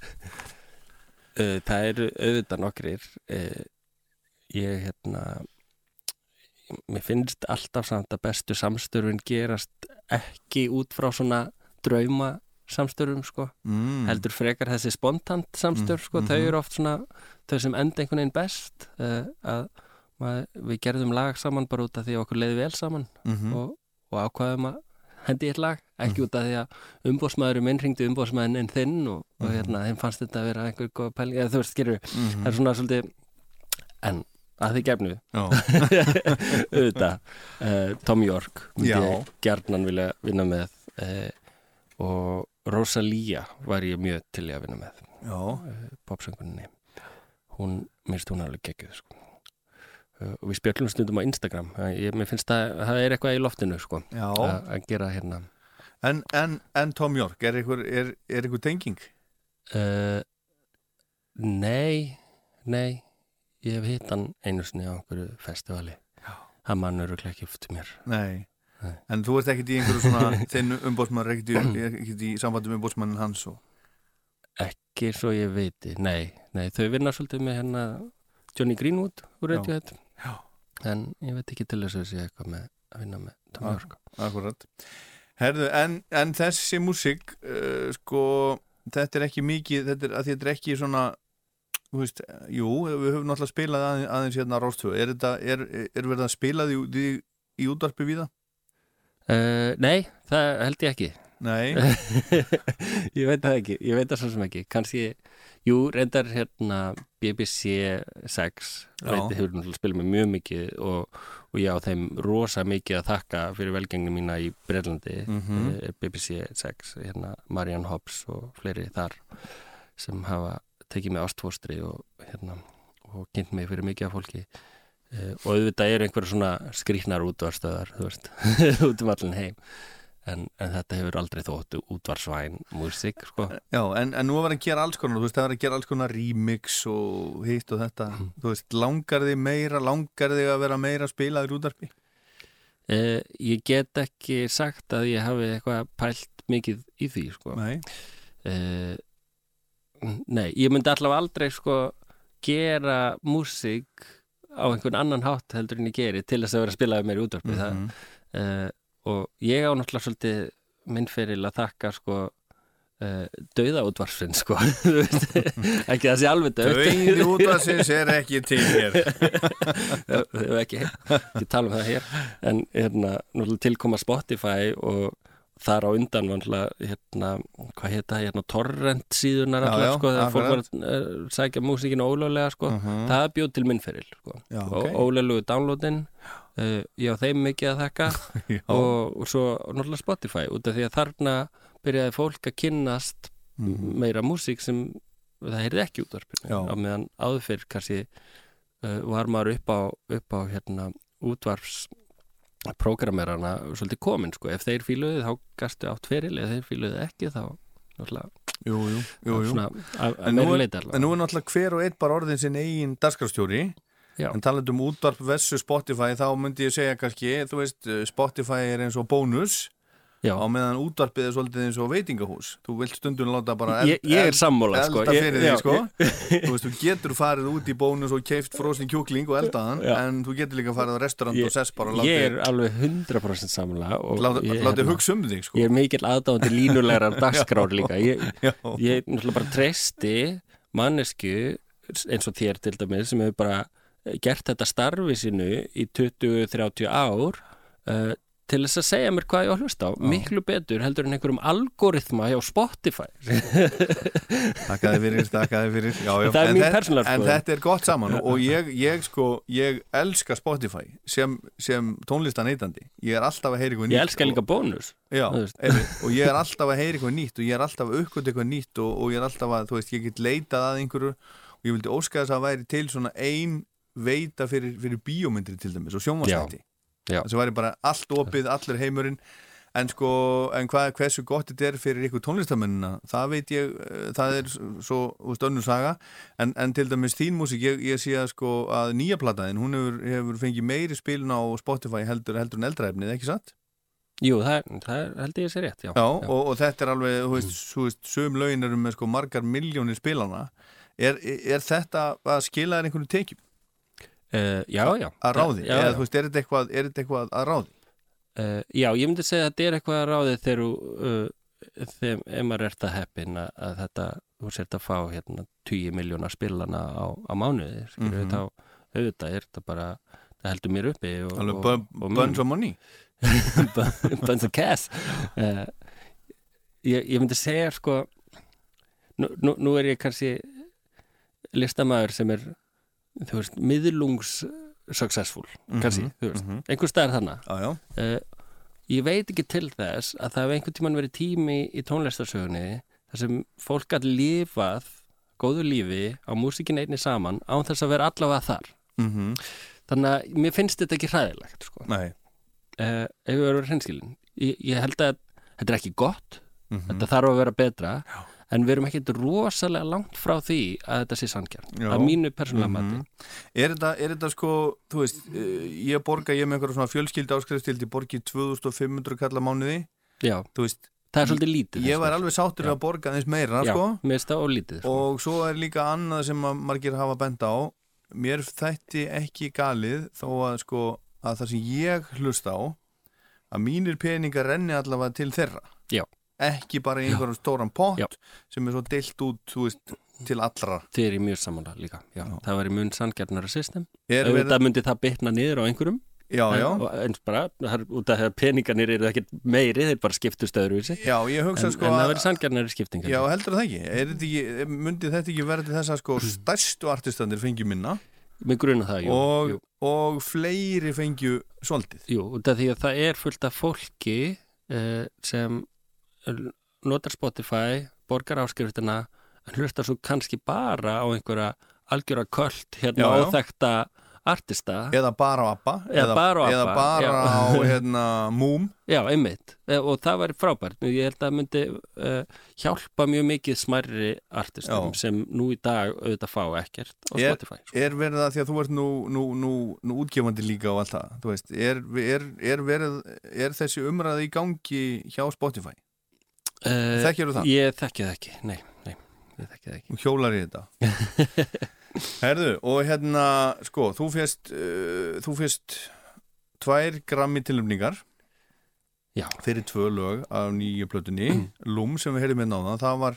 Uh, Það eru auðvitað nokkrir. Uh, ég hérna mér finnst alltaf samt að bestu samstörfin gerast ekki út frá svona drauma samstörfum sko mm. heldur frekar þessi spontant samstörf sko, Mm, þau mhm. eru oft svona þau sem enda einhvern veginn best uh, að maður, við gerðum lag saman bara út af því að okkur leiði vel saman mm og, og ákvaðum að hendi eitt lag, ekki Mhm. út af því að umbóðsmaðurum minn ringdi umbóðsmaðurinn þinn og, og Mhm. hérna, þeim fannst þetta að vera einhver góð pæling, eða þú veist, Mhm. það er svona svolítið en að því gefnu auðvitað. Uh, Tom York ég gjarnan vilja vinna með uh, og Rosalía var ég mjög til í að vinna með já, popsöngunni hún, minnst hún alveg geggjuð sko. uh, og við spjöllum stundum á Instagram. Uh, ég, mér finnst að það er eitthvað í loftinu sko, að gera hérna. En, en, en Tom York, er einhver, er, er einhver tenging? uh, nei nei ég hef hitt hann einu sinni á einhverju festivali Já. hann mann eru ekki eftir mér Nei. Nei. En þú ert ekkert í einhverju svona, þinn umbóðsmann er ekkert í, ekkert í sambandi með umbóðsmannin hans og... ekki svo ég veiti, nei, nei þau vinna svolítið með hérna Johnny Greenwood úr. Radiohead en ég veit ekki til þess að sé eitthvað með að vinna með Tom. York Akkurat. Herðu, en, en þessi músík, uh, sko, þetta er ekki mikið, þetta er, þetta er ekki svona, þú veist, jú, við höfum náttúrulega spilað aðeins, aðeins hérna Rástöfu. Er er, er verið að spila því, því í útvarpi við það? uh, Nei, það held ég ekki Nei. ég veit það ekki, ég veit það svo sem ekki kannski, jú, reyndar hérna BBC 6 Já. reyndi hefur náttúrulega spilað með mjög mikið og, og ég á þeim rosa mikið að þakka fyrir velgengni mína í Bretlandi Mhm. eh, BBC 6, hérna Marianne Hobbs og fleiri þar sem hafa tekið mig ástfóstri og hérna og kynnt mig fyrir mikið af fólki uh, og auðvitað eru einhverja svona skrýknar útvarstöðar, þú veist út um allan heim en, en þetta hefur aldrei þótt útvarsvæn músík, sko Já, en, en nú var að gera alls konar, þú veist, það var að gera alls konar remix og hitt og þetta. Þú veist, langar þig meira, langar þig að vera meira spilaður útvarpi? uh, ég get ekki sagt að ég hafi eitthvað pælt mikið í því, sko Nei. uh, Nei, ég myndi allavega aldrei sko gera músík á einhvern annan hátt heldur en ég geri til þess að vera að spila með mér í útvarpi mm Mhm. uh, og ég á náttúrulega svolítið minn fyrir að þakka sko uh, dauða útvarsfinn sko Þú veist, ekki það sé alveg döð Dauði útvarsins er ekki til hér. við höfum ekki, ekki tala um það hér en hérna, náttúrulega tilkoma Spotify og þar á undan var náttúrulega, hérna, hvað heita hérna, torrent síðunar Já, allar, sko, þegar fólk var að uh, sækja músíkinu ólöglega, sko Mhm. það bjóð til minn fyrir, sko Já, og ok. ólöglegu downloadin uh, ég á þeim mikið að þakka Já. og, og svo náttúrulega Spotify út af því að þarna byrjaði fólk að kynnast Mhm. meira músík sem það heyrði ekki útvarpinu á meðan áður fyrr kannski uh, var maður upp á, upp á hérna, útvarps prógramerana svolítið komin sko. ef þeir fíluðu þá gastu átt feril. Ef þeir fíluðu ekki þá Jú, jú, jú, svona að, að En nú, er, en nú er náttúrulega hver og einn bara orðin sinn eigin dagskrafstjóri Já. en talað um útvarp versus Spotify þá myndi ég segja kannski, þú veist Spotify er eins og bónus Já. á meðan útvarpið er svolítið eins og veitingahús. Þú vilt stundum láta bara Ég- ég er sko. elda Ég- fyrir já, því sko þú veist, þú getur farið út í bónus og keift frosin kjúkling og eldaðan en þú getur líka farið á restaurant og sess bara og ég er látið alveg 100% samla og láti, ég, láti hérna, hugsa um þig sko. Ég er mikill aðdáðandi línulegar dagskrár líka. Ég, ég náttúrulega bara treysti mannesku eins og þér til dæmis sem hefur bara gert þetta starfi sinu í 20-30 ár uh, til þess að segja mér hvað ég á að hlusta á miklu betur heldur en einhverjum algoritma hjá Spotify Takkaði fyrir, takkaði fyrir já, já. Það er En mín þe- persónulega En skoðun. þetta er gott saman og ég, ég sko, ég elska Spotify sem, sem tónlistan eitandi Ég er alltaf að heyra eitthvað nýtt Ég elska og- líka bónus Já, þú veist. einmitt, og ég er alltaf að heyra eitthvað nýtt og ég er alltaf að uppgöta eitthvað nýtt og, og ég er alltaf að, þú veist, ég get leitað að einhverju og ég vildi óska þess að væri til svona ein veita fyrir, fyrir bíómyndri til dæmis og sjónvastætti Já. Þess að væri bara allt opið, allur heimurinn. En sko, en hvað, hversu gott þetta er fyrir ykkur tónlistamennina, það veit ég eh, það er svo, þú veist, önnur saga. En, en til dæmis þín músík, ég, ég sé að sko að nýja plataðin, hún hefur, hefur fengið meiri spilun á Spotify heldur, heldur en eldræfnið, ekki satt? Jú, það, er- það er, held ég sé rétt, já, Já, Og, og þetta er alveg, þú veist, þú veist sögum lögin eru með sko margar miljónir spilana er, er þetta að skila þér einhvern tekjum Uh, já, já að ráði, já, eða já. þú veist, er þetta eitthvað, er þetta eitthvað að ráði? Uh, já, ég myndi segja að þetta er eitthvað að ráði þegar uh, þegar ef maður ert að heppin að, að þetta, þú sért að fá hérna 10 miljónar spilana á, á mánuði, skilur Mhm. þá auðvitað er þetta bara, það heldur mér uppi og, Alveg og, og bunch of money bunch of cash uh, ég, ég myndi segja sko nú, nú, nú er ég kannski listamæður sem er þú veist, miðlungs successful, kannski, Mhm, þú veist. mhm. einhver staðar þannig uh, ég veit ekki til þess að það hef einhvern tímann verið tími í tónlistarsögunni þar sem fólk gæti lifað góðu lífi á músikin einni saman án þess að vera allavega þar. Mhm, þannig að mér finnst þetta ekki hræðilegt sko. uh, ef við verðum hreinskilin. Ég, ég held að þetta er ekki gott. Mhm. þetta þarf að vera betra. Já. En við erum ekkert rosalega langt frá því að þetta sé sanngjarn Já. að mínu persónulega Mhm. mati Er þetta, er þetta sko, þú veist, eh, ég borga, ég er með einhverja svona fjölskylda áskrifstild, ég borgi 2500 kalla mánuði, Já, veist, það er svolítið lítið ég var alveg sáttur við að borga aðeins meira, Já, sko, mér finnst það ólítið sko. og svo er líka annað sem margir hafa bent á, mér þætti ekki galið þó að sko, að það sem ég hlusta á, að mínir peningar renni allavega til þeirra. Já. Ekki bara í einhverjum stóran pott Já. sem er svo deilt út, veist, til allra. Þið er í mjög samanlega líka Já. Já. Það var í mun sanngjarnara system Auðvitað myndi það bitna niður á einhverjum já, já. En, eins bara, út af peningarnir eru ekkert meiri Þeir bara skiptust Já, ég hugsa En, sko en það að- verið sanngjarnari skipting Já, heldur það ekki? Ekki myndi þetta ekki verið til þess að sko stærstu artistandir fengju minna það, jú, og, jú, og fleiri fengju svolítið? jú út af því að það er fullt af fólki eh, sem notar Spotify, borgar áskriftina en hlustar svo kannski bara á einhverja algjöra köld hérna Já, já. óþekta artista Eða bara á ABBA? Eða bara á Eða bara á hérna, Moom? Já, einmitt Eh, og það var frábært ég held að myndi uh, hjálpa mjög mikið smærri artistum Já. sem nú í dag auðvitað fá ekkert á Er- Spotify sko. Er verið það því að þú ert nú, nú, nú, nú útgefandi líka og allt það? Er, er, er, verið, er þessi umræði í gangi hjá Spotify? Uh, Þekkirðu það? Ég þekki það ekki, nei, nei ég þekki það ekki. Þú hjólar í þetta? Herðu, og hérna sko, þú fyrst uh, þú fyrst tvær grammi tilumningar Já, fyrir tvö lög af nýju plötunni. Lúm sem við heyrðum með náðan það var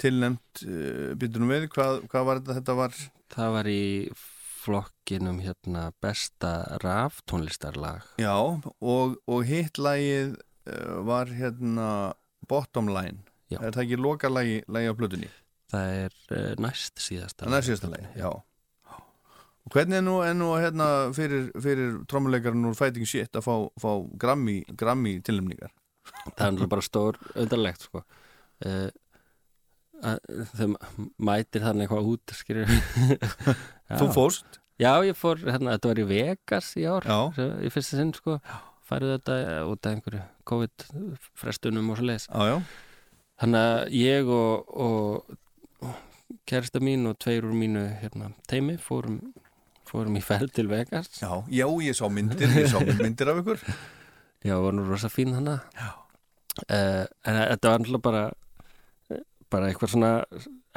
tilnæmt uh, býtunum við, hvað, hvað var þetta? Þetta var, það var í flokkinum hérna besta raf tónlistarlag já og, og hitt lagið var hérna Bottom Line. Já. er það ekki loka lagi, lagi á plötunni? Það er uh, næst síðasta er síðasta lagi, já. Og hvernig er nú, er nú hérna fyrir, fyrir trommuleikarinn úr Fighting Shit að fá, fá grammi, grammi tilnæmningar það er bara stór auðarlegt sko. uh, þau mætir þannig eitthvað út þú fórst, Já, ég fór, hérna, þetta var í Vegas í ár Já. í fyrsta sinn, sko farið þetta eh, út af einhverju COVID-frestunum og svo leiðis já já. Þannig að ég og, og, og kærista mín og tveir úr mínu hérna, teimi fórum, fórum í ferð til Vegas. Já, já, ég sá myndir, ég sá myndir af ykkur. Já, var nú rosa fín hana uh, En þetta var náttúrulega bara bara eitthvað svona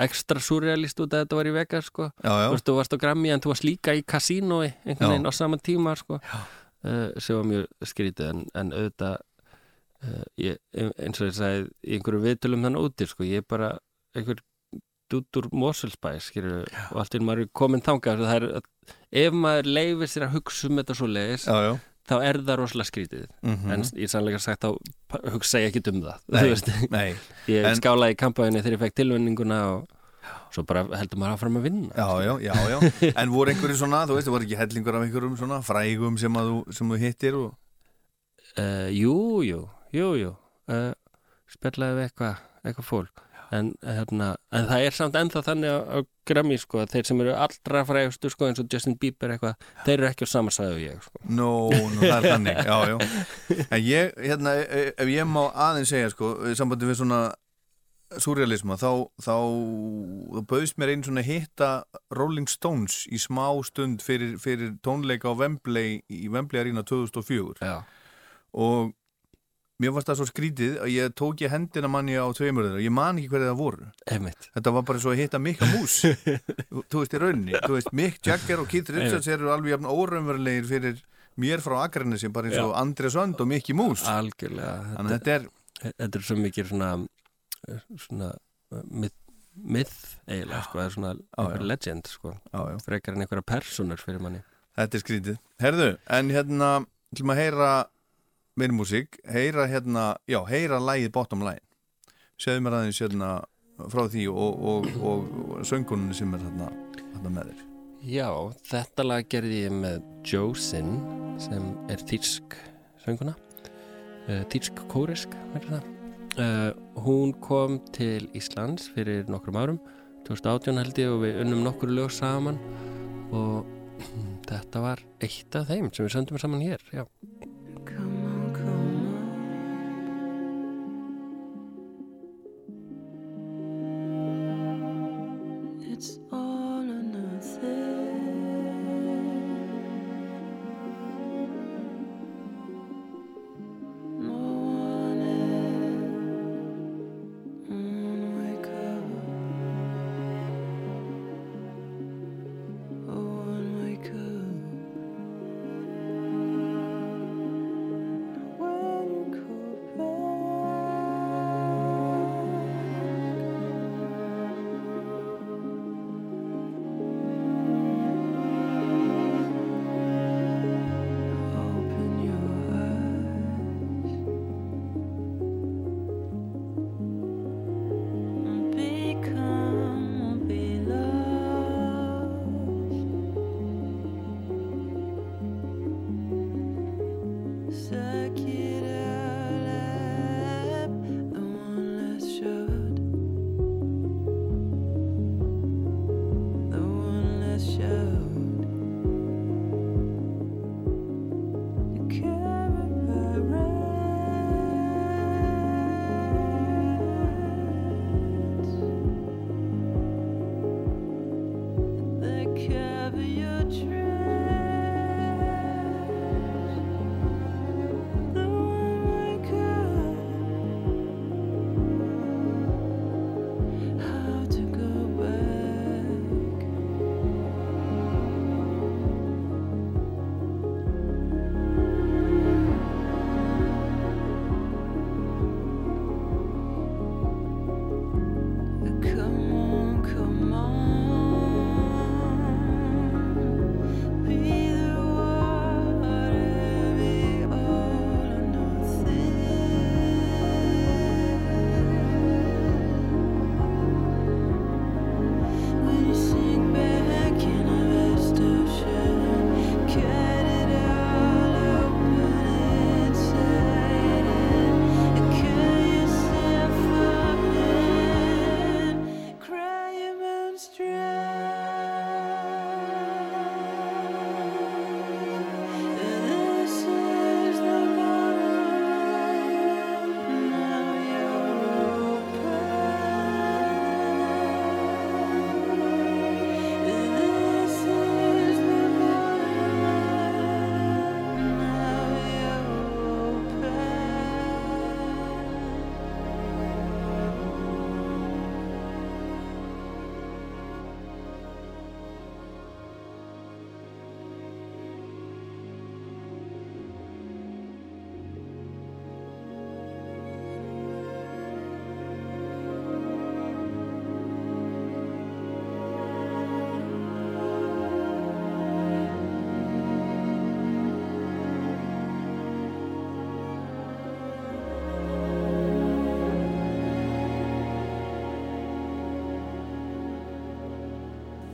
ekstra surrealist út að þetta var í Vegas, sko. Já, já, veist, þú varst á Grammy en þú varst líka í kasínói Já. einhvern veginn á sama tíma sko. Uh, sem var mjög skrítið en, en auðvitað uh, ég, eins og ég sagði í einhverju viðtölum þannig úti sko, ég er bara einhver dút úr Moselsbæ skilur, og allt einu maður er komin það er, ef maður leifir sér að hugsa um þetta svo leiðis þá er það rosalega skrítið. Mhm. en ég sannleika sagt þá hugsa ég ekki um það Nei, nei, ég En- skálaði í kampaðinni þegar ég fekk tilvinninguna og svo bara heldur maður áfram að vinna já, já, já, já. En voru einhverju svona, þú veist, voru ekki hellingur af einhverjum svona frægum sem að þú, sem þú hittir og uh, Jú, jú, jú, jú. Uh, spjallaði við eitthvað eitthvað fólk. En, hérna, en það er samt ennþá þannig á, á Grammy sko, að þeir sem eru allra frægustu sko, eins og Justin Bieber eitthvað, þeir eru ekki á sama sæðu ég sko. Nó, nú, það er þannig, já, já. En ég, hérna, e- ef ég má aðeins segja, sko, í sambandi við svona surrealisma, þá þá, þá bauðst mér einn svona hitta Rolling Stones í smá stund fyrir, fyrir tónleika á Wembley í Wembley Arena 2004 Já, og mér varst það svo skrítið að ég tók ég hendina manni á tveimur þeirra. Og ég man ekki hverju það voru. Einmitt. Þetta var bara svo að hitta Mikka Mús. Þú veist í rauninni Þú veist Mick Jagger og Keith Richards eru alveg jafn óraunverulegir fyrir mér frá Akranesi bara eins og André Sönd og Mikki Mús algjörlega. Þetta, þetta er þetta er svo mikið svona svona uh, myth, myth eiginlega sko, það er svona já. legend sko, já, já. frekar en einhverja personur fyrir manni. Þetta er skrítið. Herðu, en hérna til maður heyra meiri músík heyra hérna, já, heyra lægið bottom line. Segðu mér aðeins hérna frá því og, og, og, og söngunni sem er hérna, hérna með þér. Já, þetta lag gerði ég með Josin sem er þýrsk sönguna uh, þýrsk kórisk uh, hún kom til Íslands fyrir nokkrum árum 2018 held ég og við unnum nokkur lög saman og þetta var eitt af þeim sem við söndum saman hér já.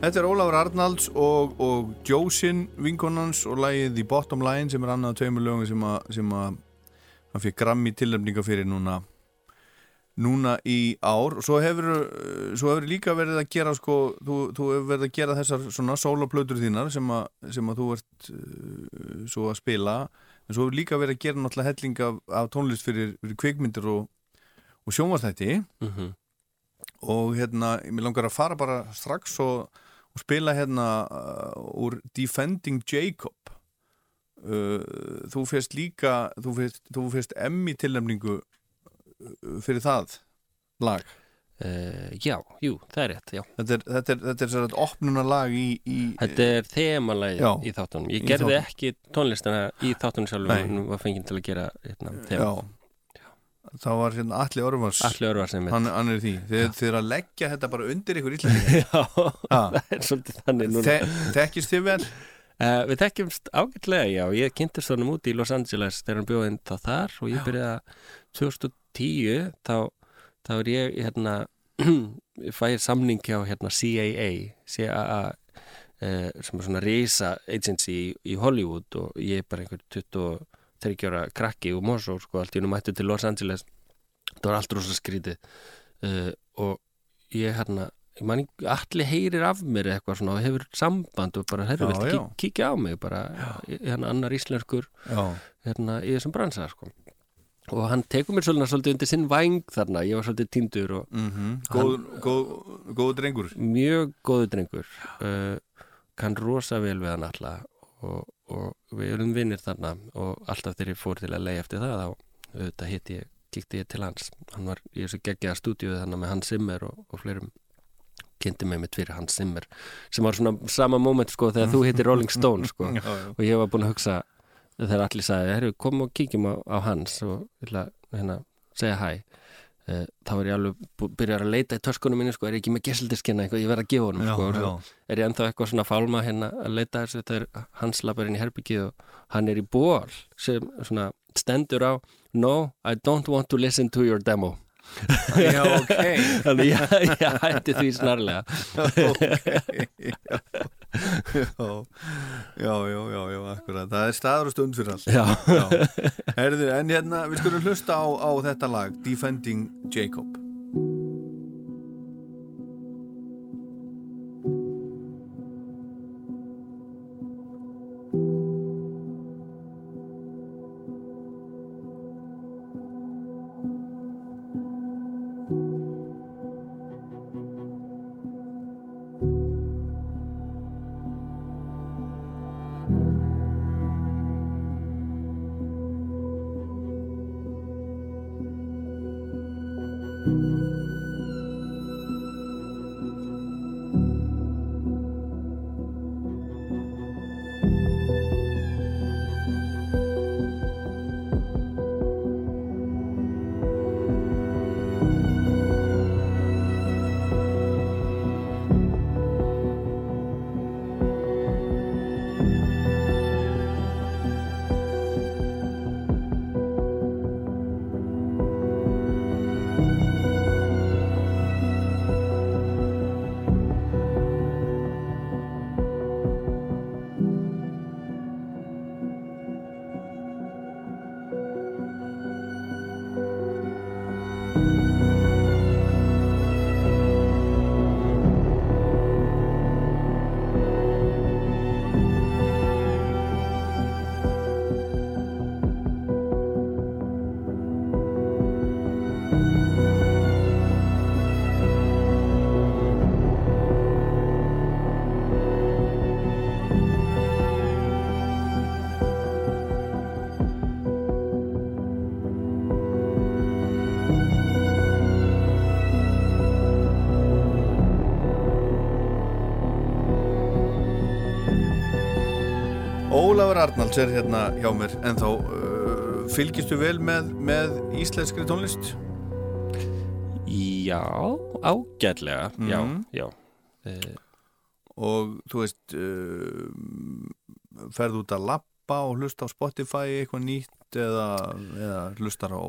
Þetta er Ólafur Arnalds og, og Jósin vinkonans og lagið The Bottom Line sem er annað tveimur lögum sem að, sem að hann fyrir grammi tilnefninga fyrir núna núna í ár. Og svo hefur, svo hefur líka verið að gera sko, þú, þú hefur verið að gera þessar svona sólaplötur þínar sem að, sem að þú ert uh, svo að spila. En svo hefur líka verið að gera náttúrulega helling af, af tónlist fyrir, fyrir kvikmyndir og, og sjónvastætti mm og hérna, mér langar að fara bara strax og spila hérna uh, úr Defending Jacob. Uh, þú fyrst líka þú fyrst, fyrst emmi tilnæmningu uh, fyrir það lag? Uh, Já, jú, það er rétt, já. Þetta er, þetta er, þetta er sér að opnuna lag í, í Þetta er þemalæg Já, í þáttunum. Ég gerði þáttunum. ekki tónlistina í þáttunum sjálfum Nei. en var fenginn til að gera hérna, þema það var hérna Alli Orvars Allir örvar sem hann, hann er því, þið, þið er að leggja þetta bara undir ykkur íslendingar Já, það er svolítið þannig núna. Þe, Þekkist þið vel? Uh, við þekkjumst ágætlega, já, ég kynntist honum út í Los Angeles þegar hann bjóði inn þá þar og ég byrjaði að 2010 þá, þá er ég hérna, fæði samning hjá hérna CAA CAA uh, sem er svona risa agency í, í Hollywood og ég er bara einhver 23 ára krakki og mosó, sko, allt í húnum mættu til Los Angeles. Það var allt rosa skrítið. Uh, og ég hérna ég man ekki, allir heyrir af mér eitthvað svona og hefur samband og bara, herru, Já, viltu já. kí- kíkja á mig? Bara, hérna annar íslenskur hérna í þessum bransa sko. og hann tekur mér svolítið, svolítið undir sinn væng þarna, ég var svolítið týndur og mm góð, góð, góð drengur. Mjög góðu drengur. Uh, kann rosa vel við hann alla og, og við erum vinnir þarna og alltaf þegar ég fór til að leiða eftir það þá auðvitað hitt ég, kíkti ég til hans. Hann var í þessu geggjaða stúdíu þannig með Hans Zimmer og, og fleirum. Kynnti mig mitt fyrir Hans Zimmer sem var svona sama moment sko þegar þú hittir Rolling Stone sko. Já, já. og ég var búin að hugsa þegar allir sagði, herru, kom og kíkjum á, á hans og að hérna, segja hæ þá var ég alveg byrjar að leita í töskunum minni, sko, er ég ekki með gesildiskinna eitthvað, ég verð að gefa honum, Já, sko, já. er ég ennþá eitthvað svona fálma hérna að leita þessu, þetta er hans lappar inn í herbyggið og hann er í ból sem svona stendur á No, I don't want to listen to your demo. Já, ok. Þannig ég, hætti því snarlega já, já, já, já, akkurat. Það er staður og stund fyrir allt. Já. Herðu, en hérna, við skulum hlusta á, á þetta lag Defending Jacob Ólafur Arnalds er hérna hjá mér en þá uh, fylgistu vel með, með íslenskri tónlist? Já, ágætlega Já, Mhm. já uh, og þú veist uh, ferðu út að lappa og hlusta á Spotify eitthvað nýtt eða, eða hlustar á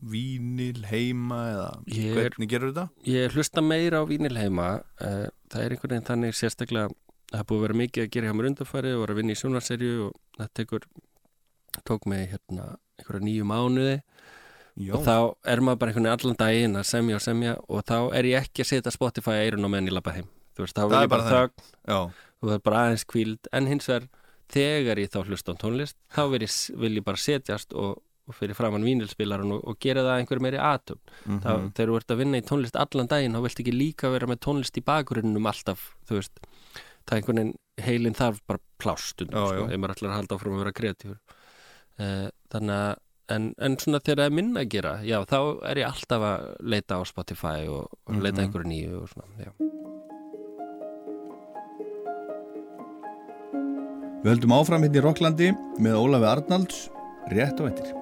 vínil heima eða Ég er- hvernig gerur þetta? Ég hlusta meira á vínil heima uh, það er einhvern veginn þannig sérstaklega það búið að vera mikið að gera hjá mér undanfæri og var að vinna í sjónarserju og það tekur tók mig hérna einhverja nýju mánuði. Já, og þá er maður bara einhvern veginn allan daginn að semja og semja og þá er ég ekki að setja Spotify að eirun á meðan ég labba heim. Þú veist, þá er ég bara þögn. Það er bara aðeins kvíld en hins vegar þegar ég þá hlusta á tónlist þá ég, vil ég bara setjast og, og fyrir framann vínilspilarun og, og gera það einhver meiri atum mhm. þá, þegar þú ert að vinna í tónlist allan daginn þá vilt ekki líka vera með tónlist í bakgrunnum alltaf, þú veist það er einhvern veginn, heilin þarf bara plástund, Já, sko, ef maður ætlar að halda áfram að vera kreatífur uh, þannig að en, en svona þegar það er minna að gera já, þá er ég alltaf að leita á Spotify og, og leita Mhm. einhverju nýju og svona, já Við höldum áfram hérna í Rokklandi með Ólafi Arnalds rétt og eftir.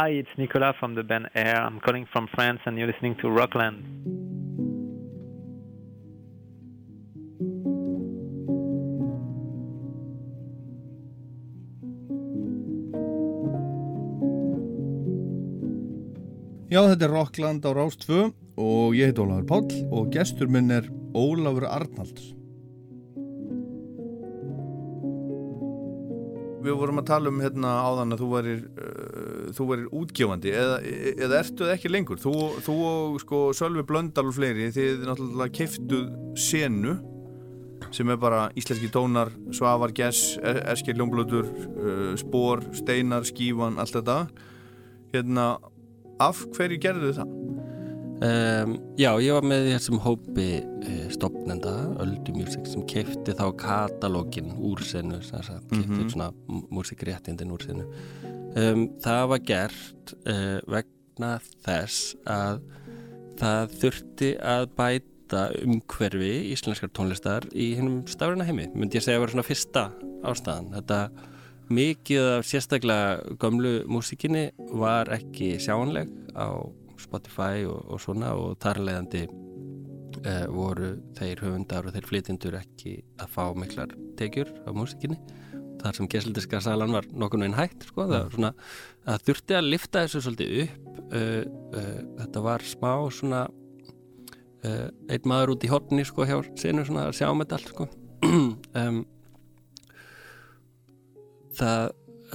Hi, it's Nicolas from the band Air. I'm calling from France and you're listening to Rockland. Já, þetta er Rockland á Rástfö og ég heit Ólafur Páll og gestur minn er Ólafur Arnalds. Við vorum að tala um hérna áðan að þú værir, uh, þú værir útgefandi eða, eða ertu það ekki lengur? Þú, þú og sko Sölvi Blöndal og fleiri, þið náttúrulega keiftuð senu sem er bara íslenski tónar, Svavar Gess, Eskir Ljónblöður, uh, Spor, Steinar, Skífan, allt þetta. Hérna, af hverju gerðu þið það? Um, já, ég var með þessum hópi uh, stopnenda, Öldu Music sem kefti þá katalógin úr senu, sem sagt, kefti Mhm. svona músikréttindin úr senu um, það var gert uh, vegna þess að það þurfti að bæta umhverfi íslenskar tónlistar í hennum stafruna heimi, myndi ég segja að vera svona fyrsta ástæðan, þetta mikið af sérstaklega gömlu músikinni var ekki sjáanleg á Spotify og, og svona og þar leiðandi uh, voru þeir höfundar og þeir flytjendur ekki að fá miklar tekjur á músikinni þar sem gessildiska salan var nokkurnu einn hægt sko, það svona að þurfti að lifta þessu svolítið upp uh, uh, þetta var smá svona uh, einn maður út í horni sko hjá sinu svona að sjá með þetta allt sko. Um, það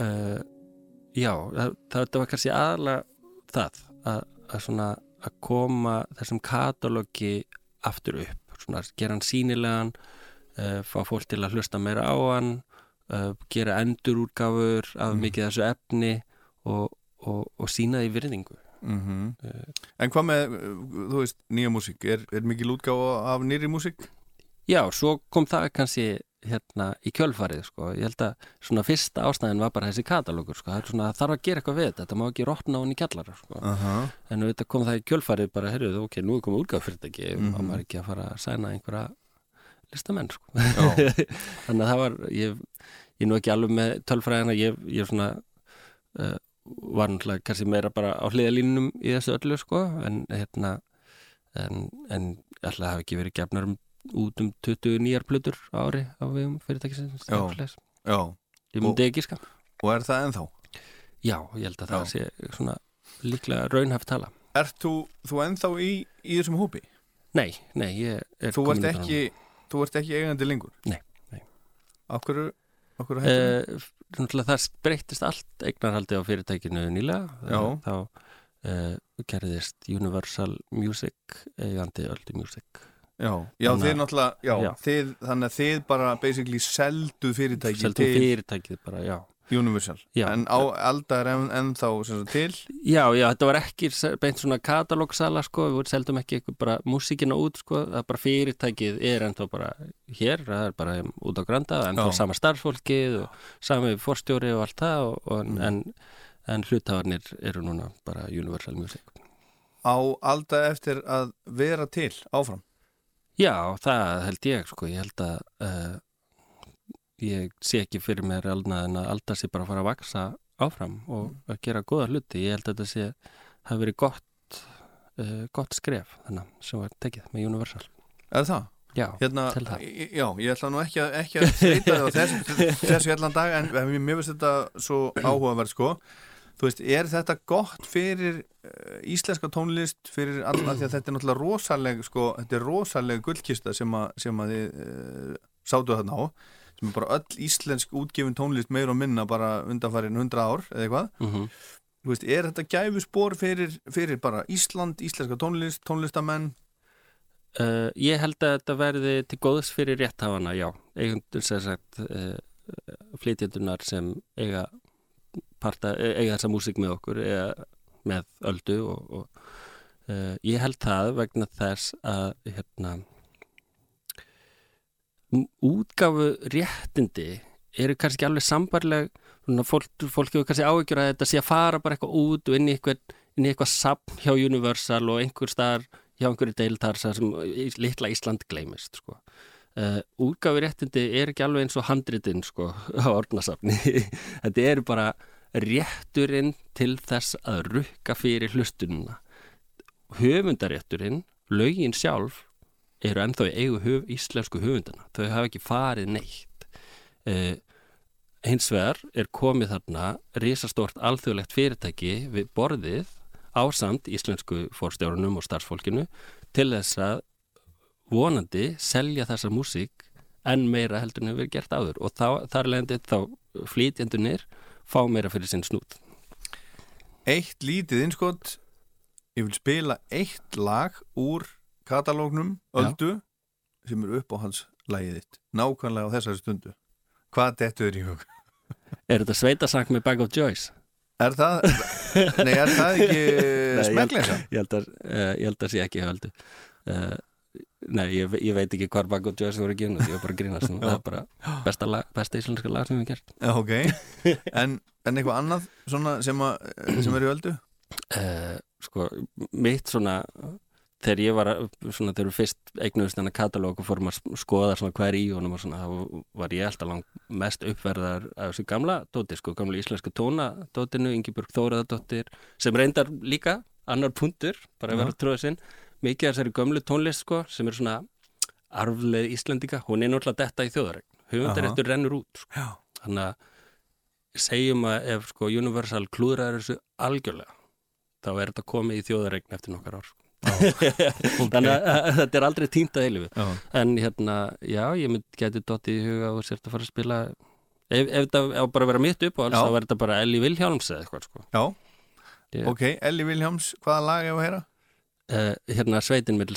uh, já, það, það var kannski aðalega það að, að svona að koma þessum katalógi aftur upp svona gera hann sínilegan uh, fá fólk til að hlusta meira á hann uh, gera endurúrgáfur af mikið þessu efni og, og, og sína því virðingu Mm En hvað með, uh, þú veist, nýja músík er, er mikil útgáfa af nýri músík? Já, svo kom það kannski hérna í kjölfarið sko. ég held að svona fyrsta ástæðin var bara þessi katalógur sko. það er svona, þarf að gera eitthvað við þetta þetta má ekki rotna hún í kjallara sko. Aha. en auðvitað kom það í kjölfarið bara, heyrðu, ok, nú er komið útgáfyrirtæki mm Mhm. -hmm. maður ekki að fara að sæna einhverja listamenn sko. Þannig að það var ég, ég er nú ekki alveg með tölfræðina ég, ég svona uh, var náttúrulega kannski meira bara á hliðalínunum í þessu öllu sko en hérna en, en alltaf hafi ekki verið gefnar um, út um 20 nýjar plötur á ári á fyrirtækisins eitthvað svoleiðis. Já, ég myndi ekki ska og er það ennþá? já, ég held að það Já. sé svona líklega raunhæft tala Ert þú, þú ennþá í, í þessum hópi? nei, nei, ég er Þú ert ekki, þú ert ekki eigandi lengur? Nei, nei. Akkur, akkur hættum? uh, náttúrulega það breyttist allt eignarhaldi á fyrirtækinu nýlega Já. þá uh, gerðist Universal Music eigandi Öldu Music já, já þannig þið náttúrulega, já, já. Þið, þannig að þið bara basically selduð fyrirtæki seldum til fyrirtækið bara, já Universal, Já. en á aldar en, ennþá sem sagt, til Já, já, þetta var ekki beint svona katalógsala sko, við seldum ekki eitthvað bara músíkina út sko, það er bara fyrirtækið er ennþá bara hér, það er bara út á granda, ennþá Já. sama starfsfólkið og sami forstjóri og allt það og, og, Mm. en, en hlutafarnir eru núna bara Universal Music á aldar eftir að vera til áfram Já, það held ég sko, ég held að uh, ég sé ekki fyrir mér alnað en að alltaf sé bara að fara að vaksa áfram og Mm. að gera góða hluti, ég held að þetta sé hafi verið gott uh, gott skref þannig sem var tekið með Universal eða það? Já, Hérna, það. já, ég ætla nú ekki að, ekki að þreita þig á þessu, þessu hellan dag en mér finnst þetta svo áhugaverð sko þú veist, er þetta gott fyrir uh, íslenska tónlist fyrir alla því að þetta er náttúrulega rosaleg sko, þetta er rosaleg gullkista sem að, sem að þið uh, sátu þarna á sem er bara öll íslensk útgefin tónlist meir og minna bara undanfærin 100 ár eða eitthvað. Mm Þú veist, er þetta gæfuspor fyrir, fyrir bara Ísland, íslenska tónlist, tónlistamenn? Uh, Ég held að þetta verði til góðs fyrir rétthafana, já. Eigundur sem sagt uh, flytjendunar sem eiga parta, eiga þessa músík með okkur eða með öldu og, og uh, ég held það vegna þess að hérna útgáfu réttindi eru kannski alveg sambarleg fólk, fólk hefur kannski áhyggjur að þetta sé að fara bara eitthvað út og inn í eitthvað, inn í eitthvað sapn hjá Universal og einhver staðar hjá einhverju deiltar sem litla Ísland gleymist sko. uh, útgáfu réttindi er ekki alveg eins og handritin sko, á orðnasafni þetta eru bara rétturinn til þess að rukka fyrir hlustununa höfundarétturinn lögin sjálf eru ennþá í eigu höf, íslensku höfundana þau hafa ekki farið neitt. Uh, hins vegar er komið þarna risastort alþjóðlegt fyrirtæki við borðið ásamt íslensku fórstjórunum og starfsfólkinu til þess að vonandi selja þessa músík enn meira heldur en hefur verið gert áður. Og þá, þar leðandi þá flytjendunir fá meira fyrir sinn snút Eitt lítið innskott ég vil spila eitt lag úr katalógnum Öldu sem er upp á hans lagið þitt nákvæmlega á þessari stundu Hvað dettur þér í hug? Er þetta sveitasang með Bag of Joys? Er það, nei, er það ekki Nei, smekkleysa? Ég held að, uh, ég held að sé ekki höldu uh, Nei, ég, ég veit ekki hvar Bag of Joys voru ekki ég var bara að grínast það er bara besta, lag, besta íslenska lag sem við gert ok en, en eitthvað annað sem, að, sem er í Öldu? uh, Sko, mitt svona þegar ég var svona þegar við fyrst eignuðist þennan katalóg og fórum að skoða svona hvað er í honum og svona þá var ég alltaf langt mest uppverðar af þessu gamla dóti, sko, gamla íslenska tóna dótinu, Ingeborg Þóraðadóttir sem reyndar líka, annar puntur bara að vera tróðið sinn, mikið af þessari gömlu tónlist, sko, sem er svona arfleð Íslendinga, hún er náttúrulega detta í þjóðaregn, höfundaréttur rennur út sko. Þannig að segjum að ef sko Universal klúðrar þessu algjörlega þá er þetta komið í þjóðaregn eftir nokkar ár sko. þannig að, þetta er aldrei týnt að eilifu Já. en hérna, já, ég mynd geti dottið í huga og sért að fara að spila ef, ef þetta á bara að vera mitt upp og alls þá verður þetta bara Ellie Vilhjálms eða eitthvað sko. Já, Ég- ok, Elli Viljáms hvaða lag er að heyra? uh, hérna sveitin middl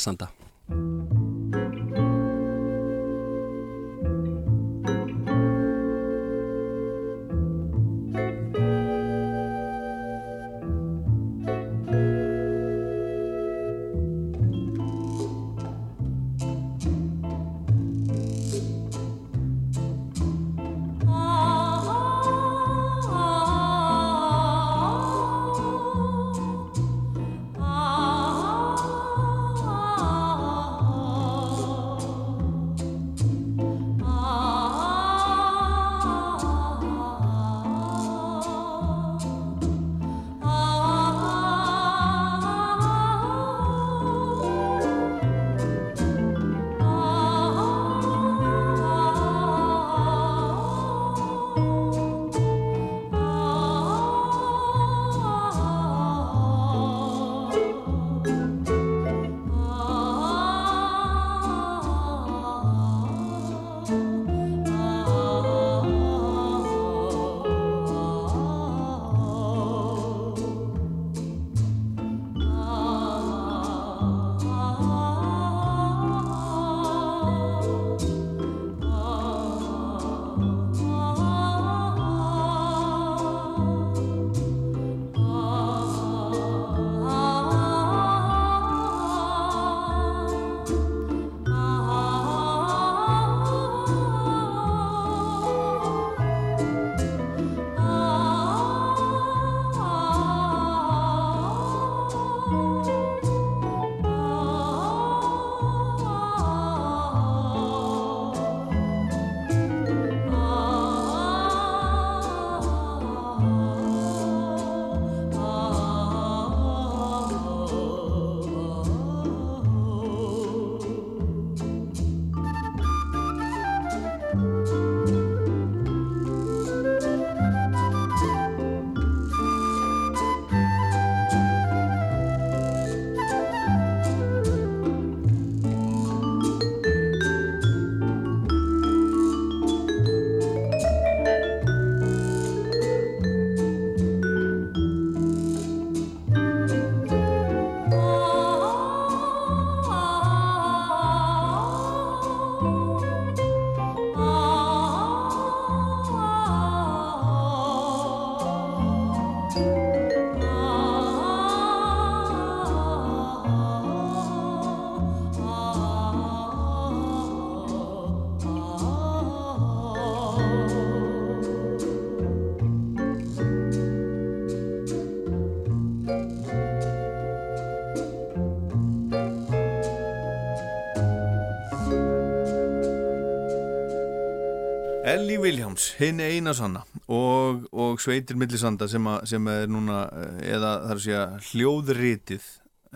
Williams, hinn eina sanna og, og Sveitir Millisanda sem, að, sem er núna eh, eða er að segja hljóðritið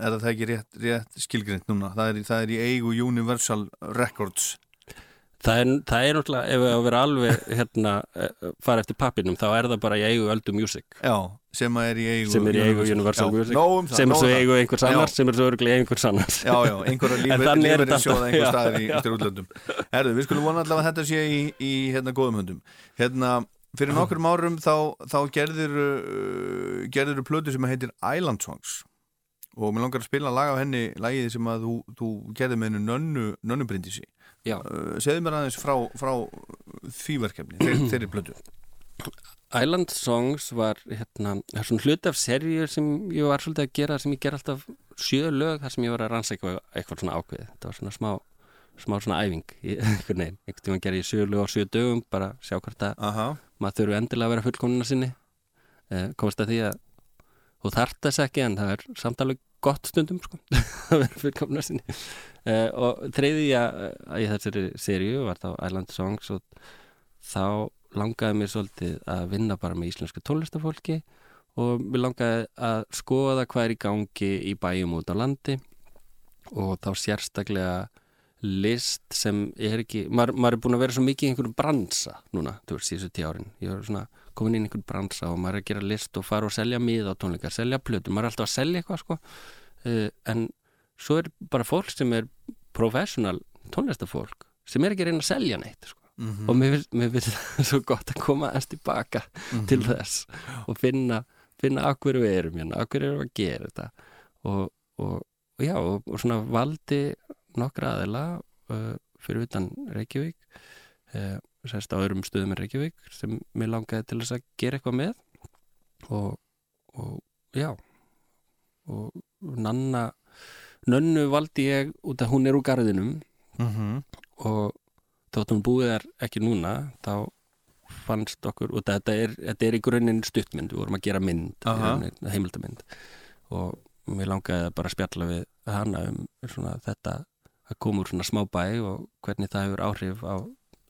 er það ekki rétt, rétt skilgrind núna? Það er, það er í eigu Universal Records. Það er, það er náttúrulega, ef við að vera alveg hérna, eh, fara eftir pappinum þá er það bara í eigu Öldu Music. Já, sem er í eigu sem er í eigu Universal. Já, Music. nóg um það, sem er svo um í það. eigu einhvers Já. annars sem er svo örglega einhvers annars. Já, já, einhverja er þetta. sjóða einhver staðar í eftir útlöndum Herðu, við skulum vona allavega að þetta sé í, í hérna góðum höndum. Hérna, fyrir nokkur árum þá, þá gerðir uh, gerðir plötu sem heitir Island Songs. Og mér langar að spila lag af henni lagið sem að þú, þú gerði með henni nönnu, nönnu brindisi Já. uh, Segðu mér aðeins frá, frá því verkefni, þeir, þeirri plötu Island Songs var hérna, svona hluti af serju sem ég var svolítið að gera sem ég ger alltaf sjö lög þar sem ég var að rannsækja eitthvað svona ákveð þetta var svona smá, smá svona æfing einhvern veginn, einhvern tímann ger ég sjö lög á sjö dögum bara sjá hvort að Aha, maður þurfi endilega að vera fullkomnuna sinni. Eh, komast að því að þú þarft þess ekki en það er samtalið gott stundum sko, að vera fullkomnuna sinni. Eh, og þriðja uh, í þessari seríu var þá Island Songs og þá langaði mér svolítið að vinna bara með íslensku tólestafólki og mér langaði að skoða hvað er í gangi í bæjum út á landi og þá sérstaklega list sem er ekki maður, maður er búin að vera svo mikið í einhverjum bransa núna, þú veist, síðustu tíu árin ég er svona komin inn í einhvern bransa og maður er að gera list og fara og selja miða á tónleikar selja plötur, maður er alltaf að selja eitthvað sko uh, en svo er bara fólk sem er professional tónlistafólk sem er ekki að reyna að selja neitt sko. Mhm. og mér mér finnst það svo gott að koma aðeins tilbaka Mhm. til þess og finna, finna akkur við erum hérna, akkur erum við að gera þetta og, og, og já, og, og svona valdi nokkra aðila uh, fyrir utan Reykjavík uh, sérst á öðrum stöðum en Reykjavík sem mér langaði til þess að gera eitthvað með og, og já og Nanna Nönnu valdi ég út að hún er úr garðinum Mhm. og þótt hún búið þar ekki núna þá fannst okkur og þetta er, þetta er í grunninn stuttmynd við vorum að gera mynd, heimildamynd og mér langaði að bara spjalla við hana um svona þetta að koma úr svona smá bæ og hvernig það hefur áhrif á,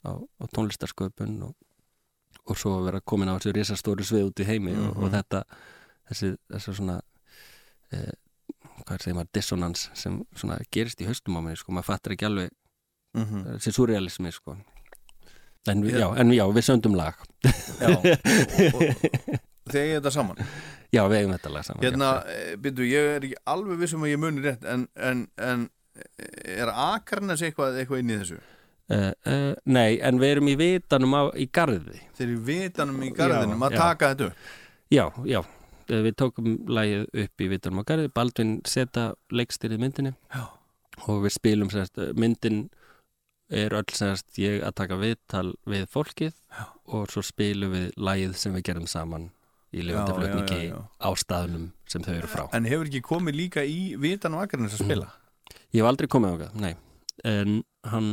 á, á tónlistarsköpun og, og svo að vera komin á þessu risastóri svið út í heimi og, og Mhm. þetta þessi, þessi svona eh, hvað segir maður, dissonans sem svona gerist í haustum á mig sko, maður fattar ekki alveg Mhm. þessi surrealismi sko en, Já. já, en já, við söndum lag Já, og, og þegar ég þetta saman já, við eigum þetta lag saman Hérna, já. byrju, ég er ekki alveg vissum að ég muni rétt en, en, en er Akarnes eitthvað, eitthvað inn í þessu? Uh, uh, nei, en við erum í vitanum á, í garði Þeir eru í vitanum í garðinum að taka þetta upp já, já, Eh, við tókum lagið upp í vitanum á garði Baldvin seta leikstyrið myndinni Já. og við spilum sérst, myndin er öll sérst ég að taka viðtal við fólkið Já. og svo spilum við lagið sem við gerum saman í já. á staðnum sem þau eru frá En hefur ekki komið líka í vitanum Akarnes að spila? Ég hef aldrei komið á það, nei En hann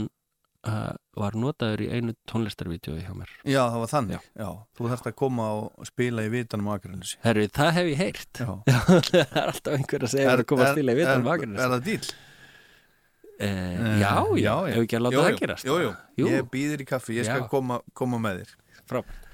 uh, var notaður í einu tónlistarvídeói hjá mér Já, það var þannig Já. Já. Þú þarfst að koma og spila í vitanum Akarnes Herri, það hef ég heyrt það er alltaf einhver að segja að koma að spila í vitanum er, vakarins er það dýl? Eh, Já, já, ef ekki að láta Jú, það jú, gerast Jú, ég býðir í kaffi, ég skal Já. koma, koma með þér. Frábært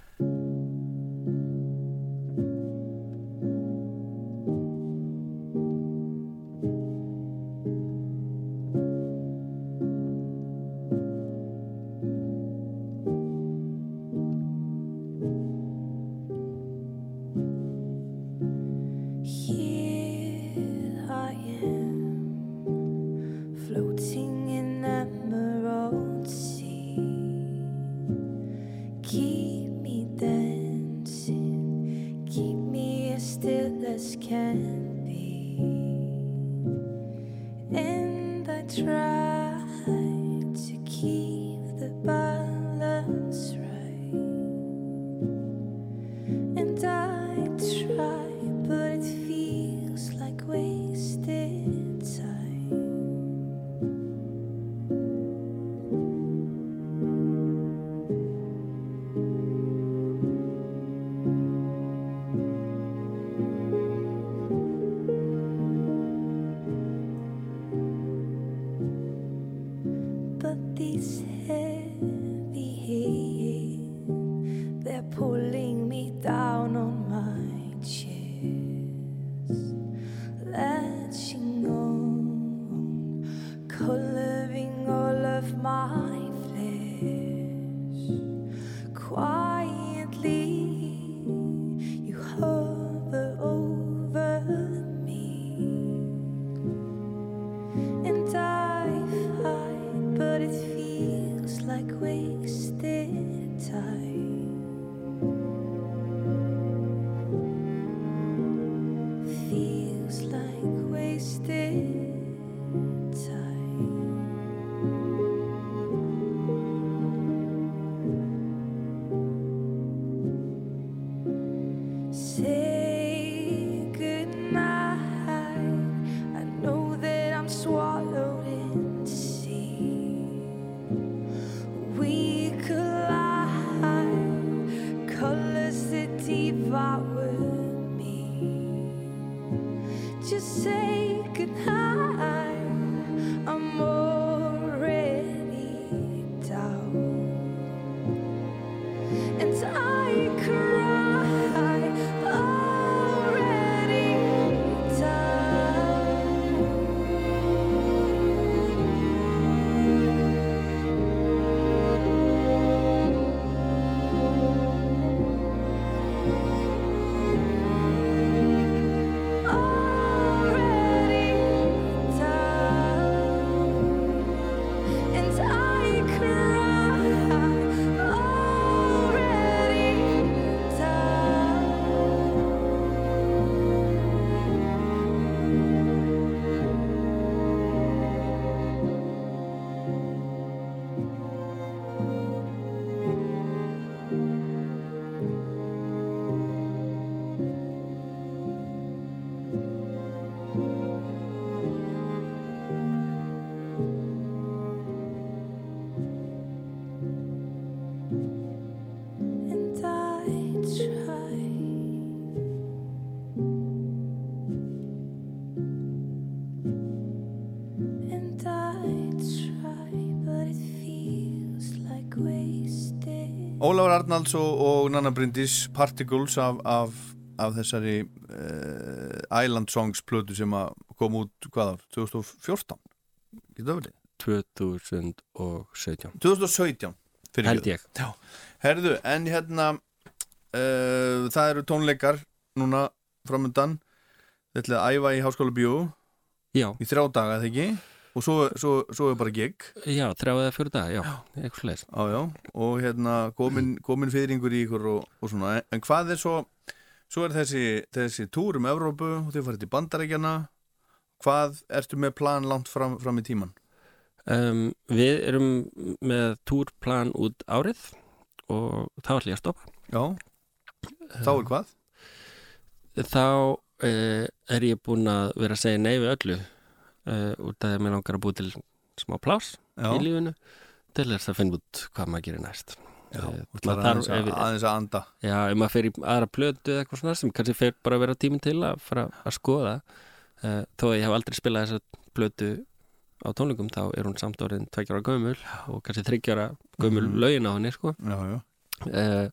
Ólafur Arnalds og, og Nanna Bryndís Particles af, af, af þessari uh, Island Songs plötu sem kom út hvaða, 2014 Getur það verið? 2017 2017 fyrir held ég. Já. Herðu, en hérna uh, það eru tónleikar núna framöndan Þetta ætlaði að æfa í Háskóla Já, í þrjá daga, þegar ekki? Og svo, svo, svo er bara gig. Já, þrjá eða fyrir dag, já, eitthvað slæs Já, já, og hérna komin, komin fyrringur í ykkur og, og svona, en hvað er svo svo er þessi, þessi túr um Evrópu og þið farið til Bandaríkjana hvað ertu með plan langt fram, fram í tíman? um, Við erum með túrplan út árið og þá ætlum ég að stoppa. Já, þá er hvað? Þá uh, er ég búinn að vera að segja nei við öllu uh, út af því að mér langar að búi til smá plás Já, í lífinu til þess að finna út hvað maður gerir næst. Já Eh, maður aðeins, að, að anda. Já, ef maður fer í aðra plötu eða eitthvað svona sem kannski fer bara að vera tíminn til að fara að skoða. Uh, þó að ég hef aldrei spilað þessa plötu á tónleikum þá er hún samt orðin tveikjara gömul og kannski þryggjara gömul Mhm. lögin á henni sko. Já, já, uh,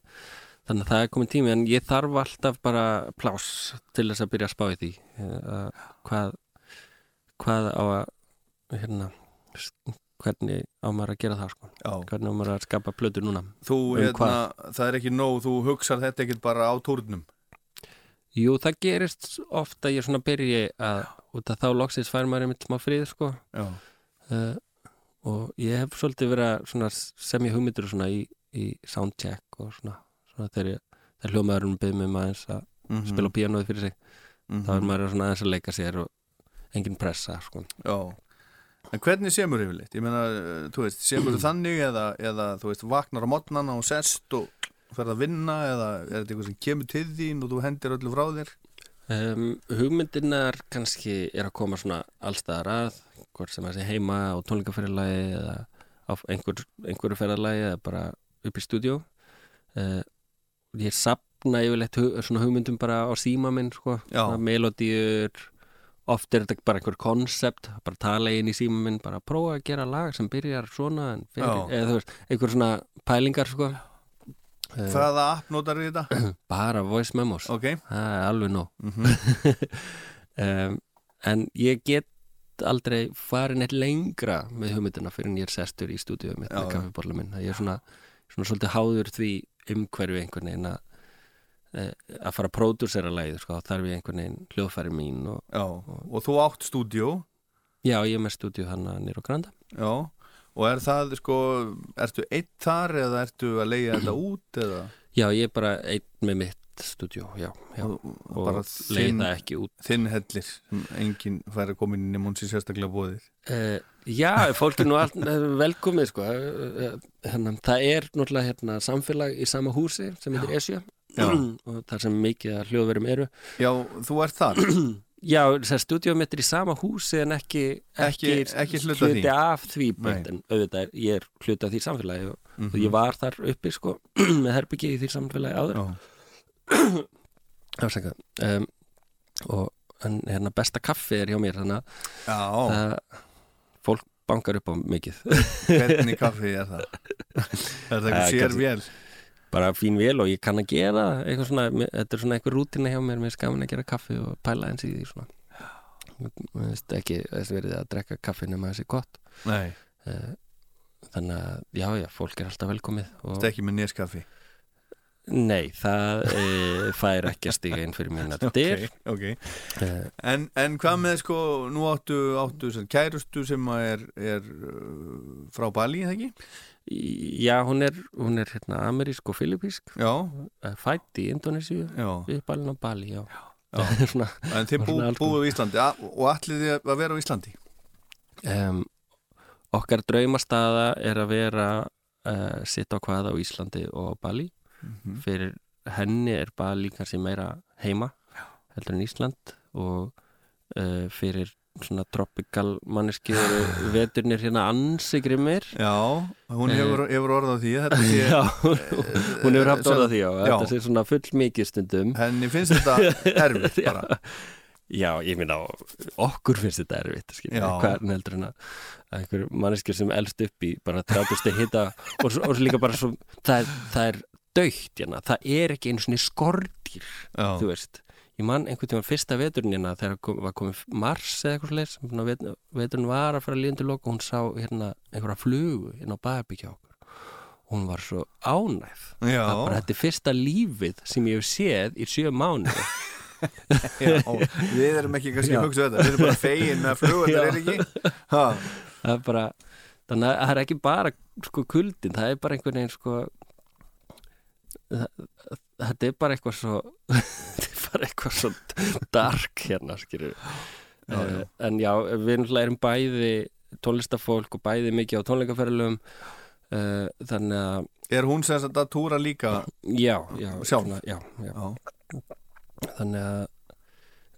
þannig að það er komin tími en ég þarf alltaf bara pláss til þess að byrja að spá í því uh, hvað hvað á að hérna, hvernig á maður að gera það sko. já. hvernig á maður að skapa plötu núna Þú, Um hérna, það er ekki nóg þú hugsar þetta ekkert bara á túrnum Jú, það gerist ofta ég svona byrji að út að þá loksins fær maður einmitt smá frið sko uh, og ég hef svolítið verið að svona sem ég hugmyndur svona í, í soundcheck og svona, svona þegar, þegar hljómaðurinn byrði mig maður eins að mhm, spila á píanóði fyrir sig mhm. þá er maður svona aðeins að leika sér og engin pressa sko. En hvernig semur yfirleitt? Ég meina, eh, þú veist, semur þannig eða, eða þú veist, vaknar á mótnana og sest og ferð að vinna eða er þetta eitthvað sem kemur til þín og þú hendir öllu frá þér? um, hugmyndirnar kannski er að koma svona allstaðar að hvort sem að sé heima á tónleikaferðalagi eða á einhver, einhverju ferðalagi eða bara upp í stúdíó uh, ég sapna yfirleitt hug, svona hugmyndum bara á síma minn sko, Já. Oft er þetta bara einhver konsept bara tala inn í síma minn, bara prófa að gera lag sem byrjar svona eða einhver svona pælingar sko. Eh, Hvaða app notar þið þetta? bara voice memos. Ok, það er alveg nóg. Mhm, um, en ég get aldrei farin eitt lengra með hugmyndina fyrir en ég er sestur í stúdíu með já. kaffibólla minn. Ég er svona, svona svolítið háður því umhverfi einhvern veginn að að fara að pródúsera lagið sko, þarf ég einhvern veginn hljóðfæri mín og já, og þú átt stúdíó? Já, ég er með stúdíu hann nýr á Granda. Já, og er það sko, ertu eitt þar eða ertu að leiða þetta út eða? Já, ég er bara einn með mitt stúdíu, já, já. Og, og leiða ekki út. þinn hellir enginn fær að koma inn nema hún sér sérstaklega bóðir Uh, já, fólk er nú eh, velkomið sko. Uh, hérna, það er náttúrulega hérna, samfélag í sama húsi sem heitir Esja. og þar sem mikið að hljóðverum eru Já, þú ert þar Já, þess að stúdíum mitt er í sama húsi en ekki, Ekki- ekki hluti af því. af því beint, en auðvitað er, ég er hluti af því samfélagi og, Mhm. og ég var þar uppi sko með herbyggi í því samfélagi áður Já, Afsaka. um, og en, hérna, besta kaffi er hjá mér þannig að það, fólk bankar upp á mikið hvernig kaffi er það? Er það eitthvað sér vel? Bara fín vel og ég kann að gera eitthvað svona, þetta er svona eitthvað rútina hjá mér mér er skaman að gera kaffi og pæla eins í því svona. Mér finnst ekki þess verið að drekka kaffi nema þessi gott. Nei, Eh, þannig að já, já, fólk er alltaf velkomið og þetta er ekki með neskaffi nei, það e, fær ekki að stiga inn fyrir mín að dyr. Ok, ok. Eh, En, en hvað með sko, nú áttu, áttu sem kærustu sem er, er uh, frá Bali, það ekki? já, hún er, hún er hérna amerísk og filipísk Já, eh, fædd í Indonésiu já, við Balin á Bali, já, Já. svona en þið bú, búið á Íslandi a, og allir þið að vera á Íslandi? Um, okkar draumastaða er að vera uh, sitt á hvað á Íslandi og á Bali Mhm. fyrir henni er Bali kannski meira heima heldur en Ísland og uh, fyrir svona tropical manneski veturnir hérna ansi grimmir. Já, hún Eh, hefur, hefur orðað því sé Já, hún hefur haft orðað því já, já. þetta sé svona full mikið stundum. Henni finnst þetta erfitt bara. Já, ég minna okkur finnst þetta erfitt Já. hvern heldur en að einhver manneskjur sem elst upp í bara 30 stið hita og, og líka bara svo það er, það er dögt hérna, það er ekki einu svona skordýr Já. þú veist, ég man einhvern tíma fyrsta veturinn hérna þegar kom, var komið mars eða eitthvað slis, vet, veturinn var að fara að líðandi loka og hún sá hérna einhverja flugu hérna á baðbyggja okkur. Og hún var svo ánægð. Já. að bara þetta er fyrsta lífið sem ég hef séð í sjö mánu Já, við erum ekki kannski að hugsa þetta, við erum bara fegin með að fluga þetta er ekki? Ha. það er bara þannig að það er ekki bara sko kuldin, það er bara einhvern veginn sko það, þetta er bara eitthvað svo þetta er bara eitthvað svo dark hérna já. uh, en já, við erum bæði tónlistafólk og bæði mikið á tónleikaferðalum uh, þannig að Er hún sem að túra líka já, já, Sjálf? já, já. Já. þannig að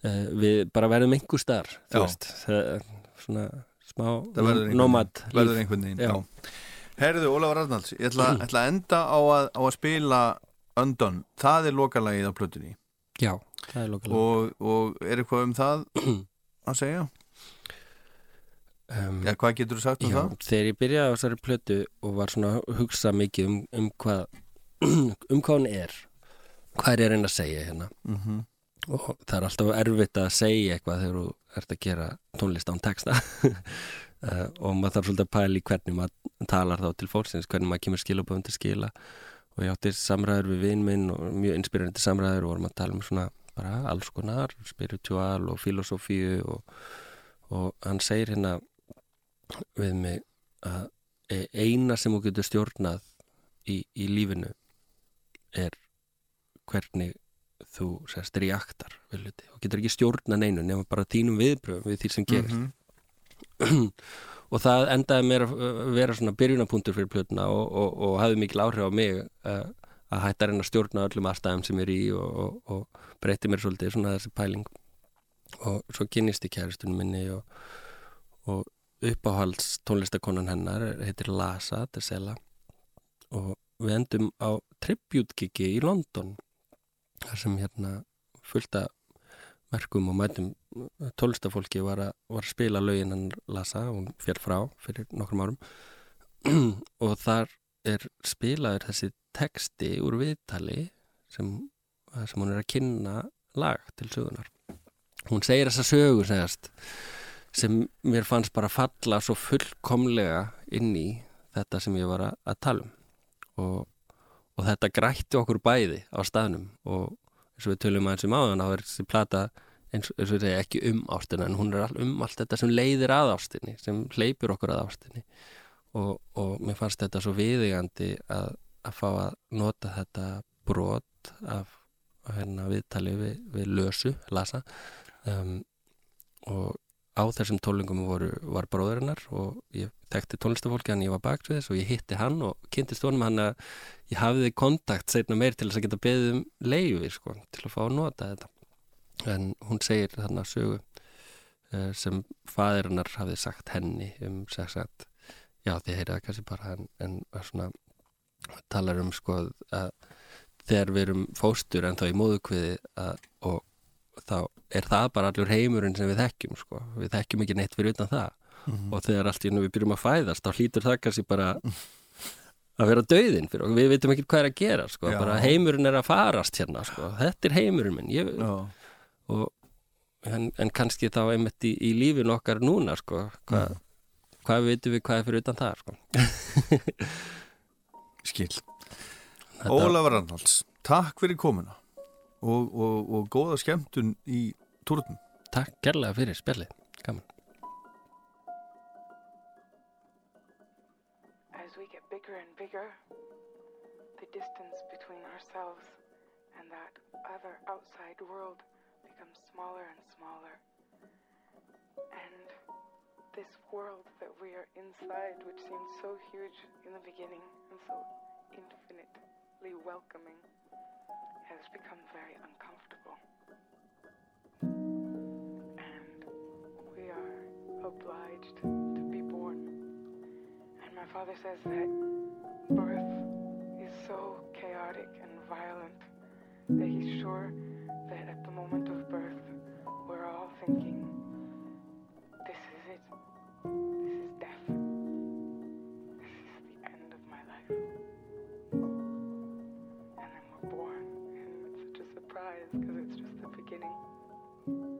uh, við bara verðum einhver starf Já. þú veist, það, svona smá nomad verður einhvern veginn Já. Herðu, Ólafur Arnalds, ég ætla, ætla að enda á að, á að spila Undone, það er lokalagið á plötunni. Já, það er lokalega og, og er eitthvað um það að segja? um, Já, hvað getur þú sagt um Já, það? þegar ég byrjaði á þessari plötu og var svona að hugsa mikið um, um hvað um hvað hún er hvað er ég að reyna að segja hérna? Mm og það er alltaf erfitt að segja eitthvað þegar þú ert að gera tónlist án texta uh, og maður þarf svolítið að pæla í hvernig maður talar þá til fólksins, hvernig maður kemur skilaböðum til skila. Og ég átti samræður við vinn minn og mjög inspirerandi samræður og að tala um svona bara alls konar, spiritual og filosófíu og, og hann segir hérna við mig að e- eina sem þú getur stjórnað í, í lífinu er hvernig þú sérst reaktar og getur ekki stjórna neinu nema bara þínum viðbröfum við því sem gerist. Mhm. og það endaði mér að uh, vera svona byrjunapunktur fyrir plötuna og, og, og hafði mikil áhrif á mig uh, að hætta að reyna að stjórna öllum aðstæðum sem ég er í og, og, breytti mér svolítið svona þessi pæling. Og svo kynist ég kæristunum minni og, uppáhalds tónlistakonan hennar heitir Lasa Tesela og við endum á tribute-gigi í London þar sem hérna fullt af merkum og mætum tólstafólki var, var að spila lögin hann Lasa, hún fér frá fyrir nokkrum árum. Og þar er spilaður þessi texti úr viðtali sem, sem hún er að kynna lag til sögunar hún segir þessa sögu segast sem mér fannst bara falla svo fullkomlega inn í þetta sem ég var að, að tala um. Og, og þetta grætti okkur bæði á staðnum og eins og við tölum aðeins um áðan þá er þessi plata eins, og við segja ekki um ástina en hún er all, um allt þetta sem leiðir að ástinni sem hleypur okkur að ástinni. Og, og mér fannst þetta svo viðigandi að, að fá að nota þetta brot af hérna, viðtali við, við lösu, lasa. Um, og á þessum tólingum voru, var bróðurinnar og ég þekkti tónlistafólki hann ég var bakt við þess og ég hitti hann og kynntist honum hann að ég hafði kontakt setna meir til þess að geta beðið um leiði sko, til að fá að nota þetta. En hún segir þarna sögu uh, sem faðirinnar hafði sagt henni um sagt, sagt, já þið heyrið það kannski bara en, en svona talar um sko að þegar við erum fóstur en þá í móðukviði að, og þá er það bara allur heimurinn sem við þekkjum sko. við þekkjum ekki neitt fyrir utan það og þegar allt í hennu við byrjum að fæðast þá hlýtur það kannski bara að vera döðin fyrir okkur, við veitum ekki hvað er að gera sko. Bara heimurinn er að farast hérna sko. þetta er heimurinn minn ég, og, en, en kannski þá einmitt í, í lífin okkar núna sko. Hva, hvað veitum við hvað er fyrir utan það sko. Skil. Ólafur Arnalds, takk fyrir komuna og, og, og góða skemmtun í túrnum. takk gerlega fyrir spjallið gaman As we get bigger and bigger, the distance between ourselves and that other outside world becomes smaller and smaller. And this world that we are inside, which seemed so huge in the beginning and so welcoming has become very uncomfortable. And we are obliged to be born. And my father says that birth is so chaotic and violent that he's sure that at the moment of birth, we're all thinking, this is it. This is you.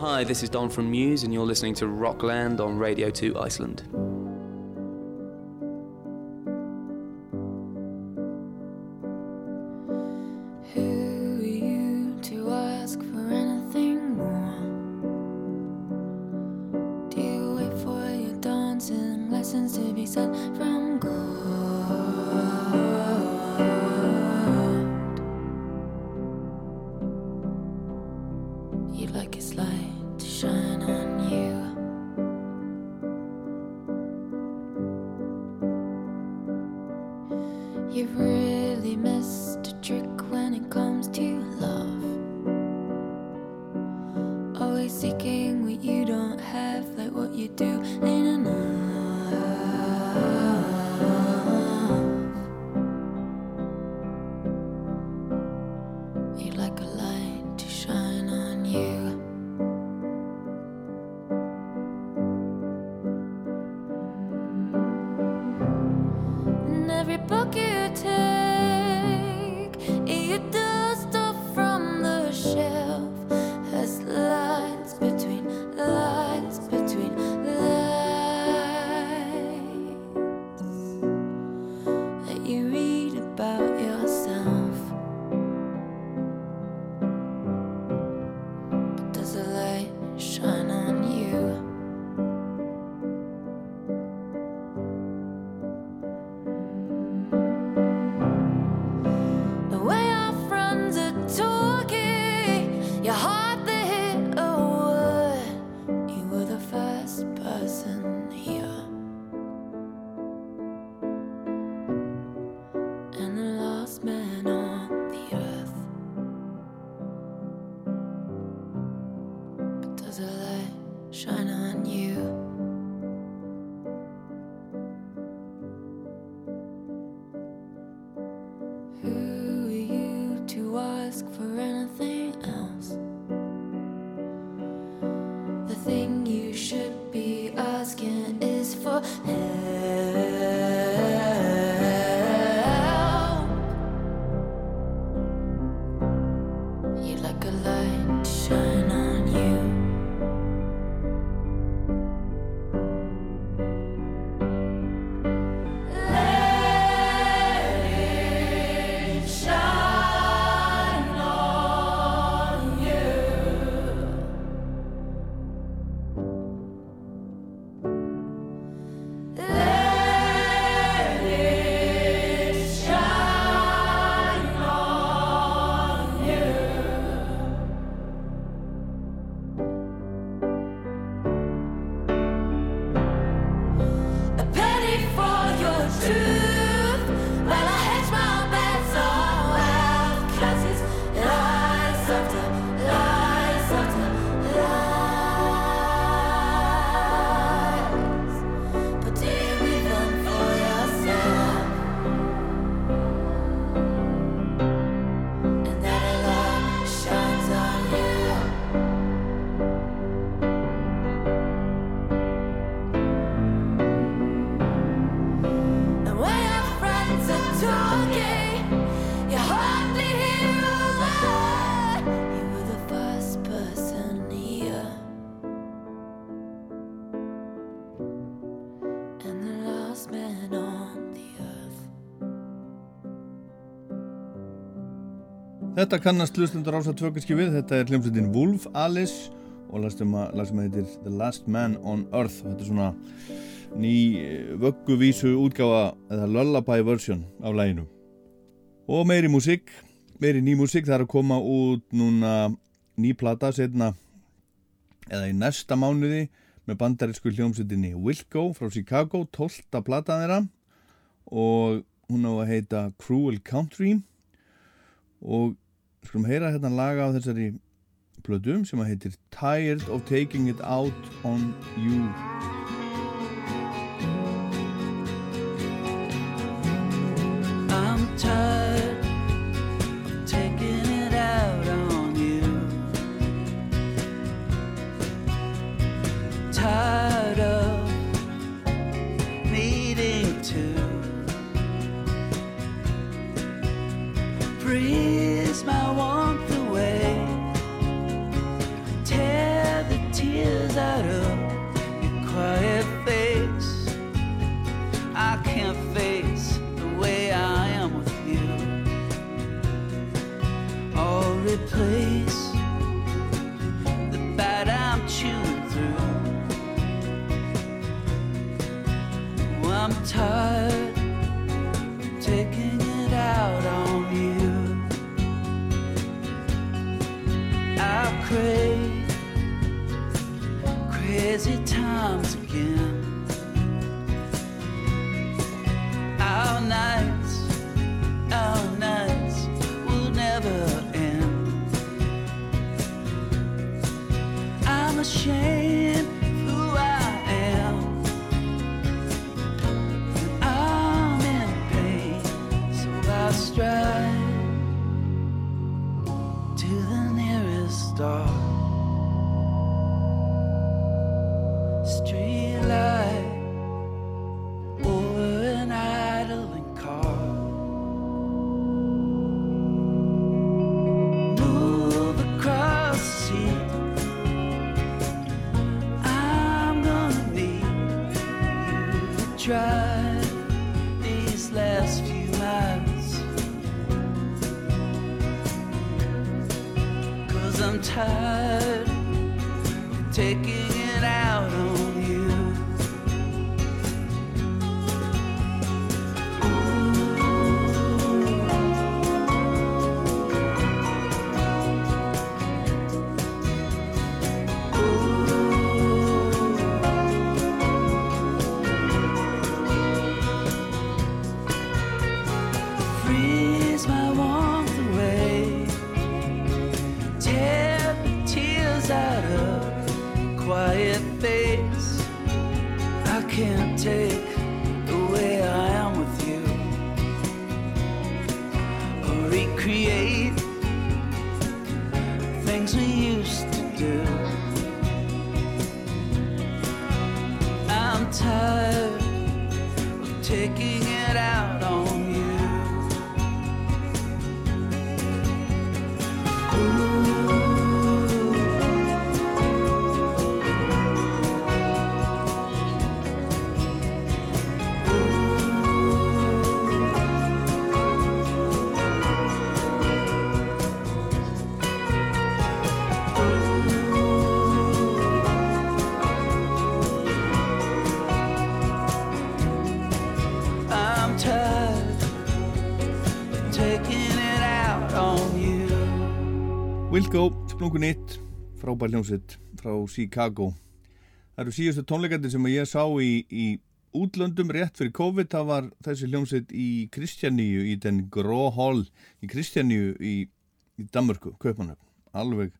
Hi, this is Don from Muse, and you're listening to Rockland on Radio 2 Iceland. Þetta kannast hlustundur ás að tvökkerski við, þetta er hljómsveitin Wolf Alice og lastum að, lastum að þetta er The Last Man on Earth og þetta er svona ný eh, vögguvísu útgáfa eða lullaby version af læginu. Og meiri músík, meiri ný músík, það er að koma út núna ný plata setna eða í næsta mánuði með bandarísku hljómsveitinni Wilco frá Chicago, 12. plata þeirra og hún á að heita Cruel Country og Skulum heyra hérna laga á þessari plödum sem að heitir Tired of Taking It Out On You time. Disco, Splungunitt frábær hljómsveit frá Chicago. Það eru síðustu tónleikandi sem ég sá í, í útlöndum rétt fyrir COVID, það var þessi hljómsveit í Kristjaníu, í den Gróhól í Kristjaníu í, í Danmörku, Kaupanöfn, alveg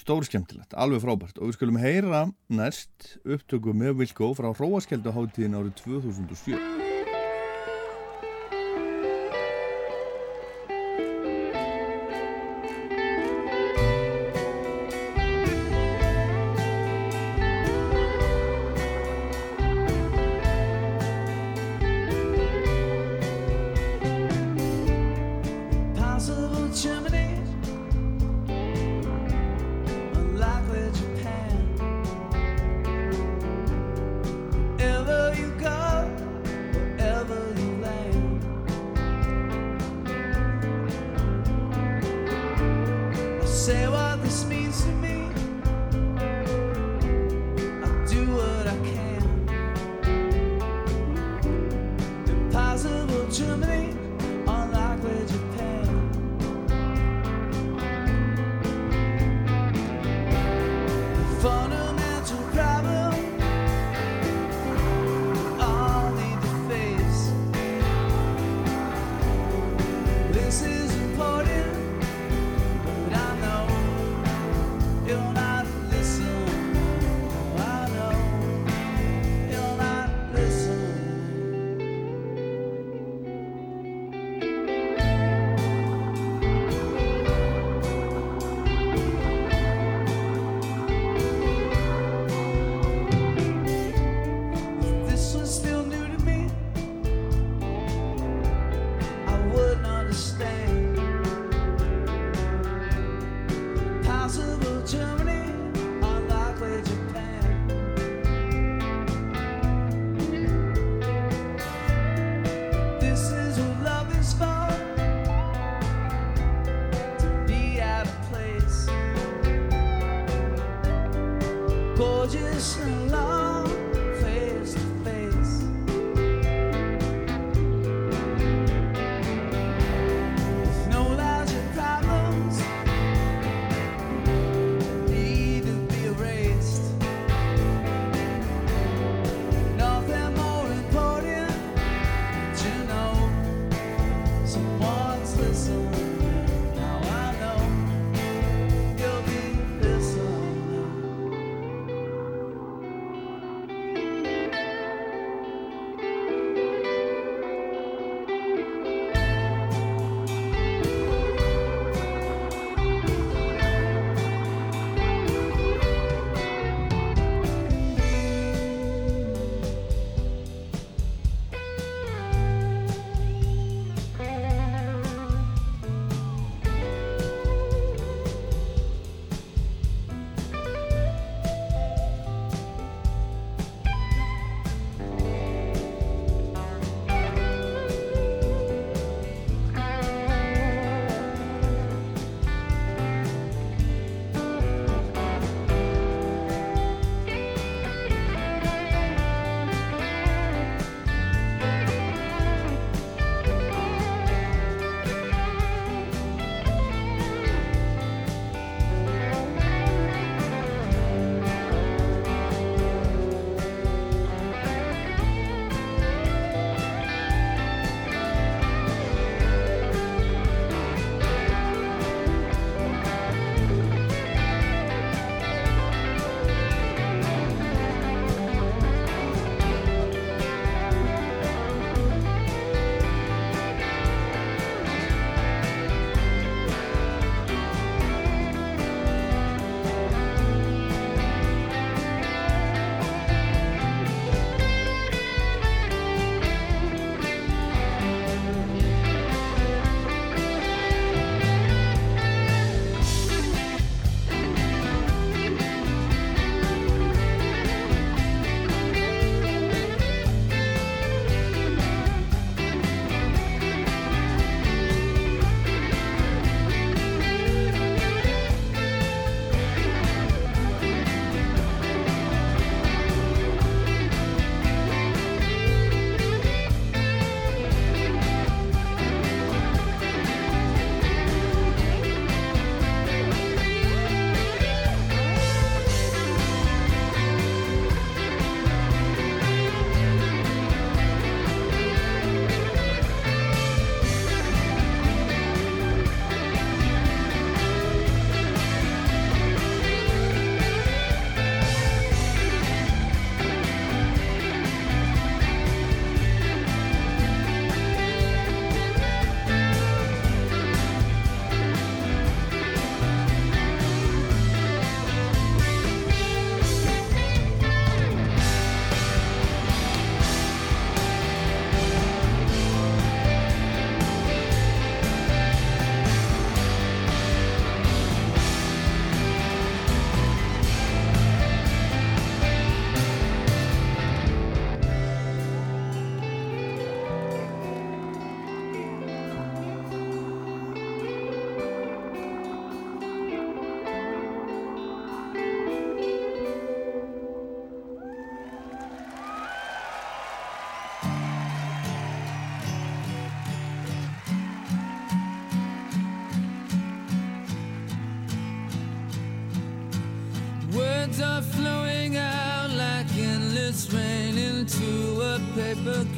stórskemtilegt, alveg frábært. Og við skulum heyra næst upptöku með Vilko frá Róaskelduháttíðin árið 2007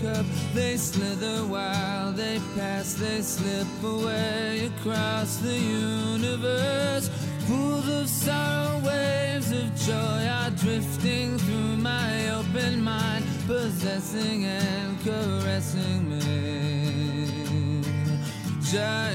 cup. They slither while they pass, they slip away across the universe. Pools of sorrow, waves of joy are drifting through my open mind, possessing and caressing me. Jai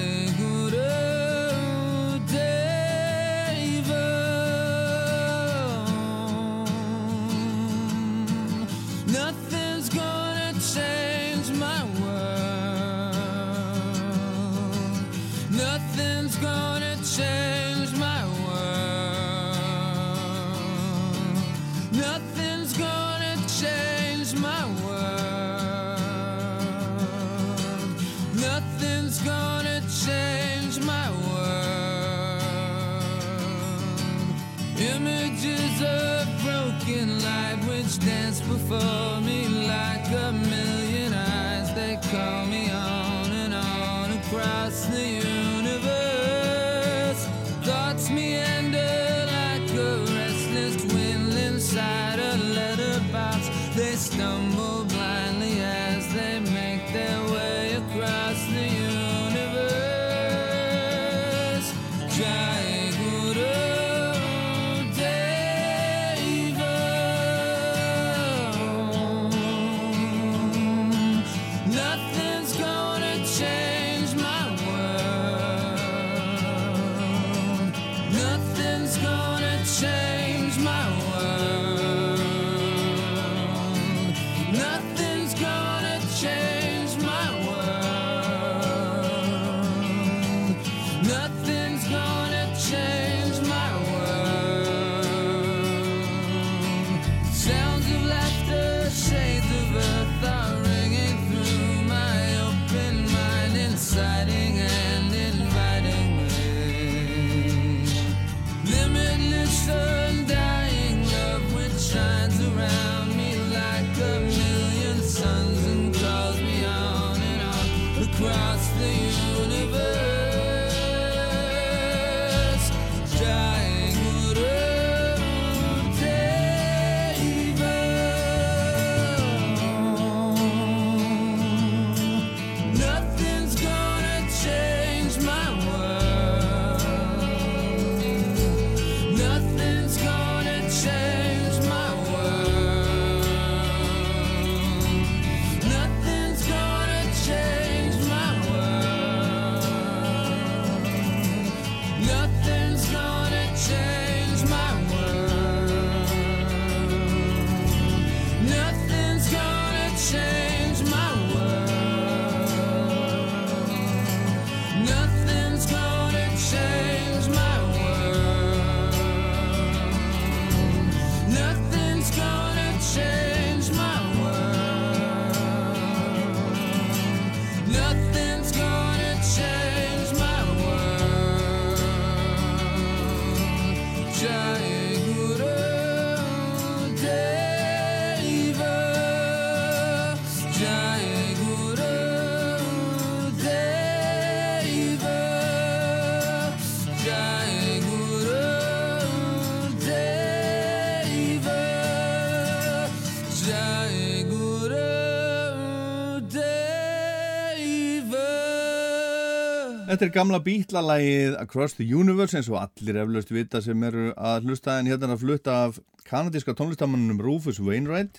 Þetta er gamla bítlalægið Across the Universe eins og allir eflaust vita sem eru að hlusta en hérna er að flutta af kanadíska tónlistamannunum Rufus Wainwright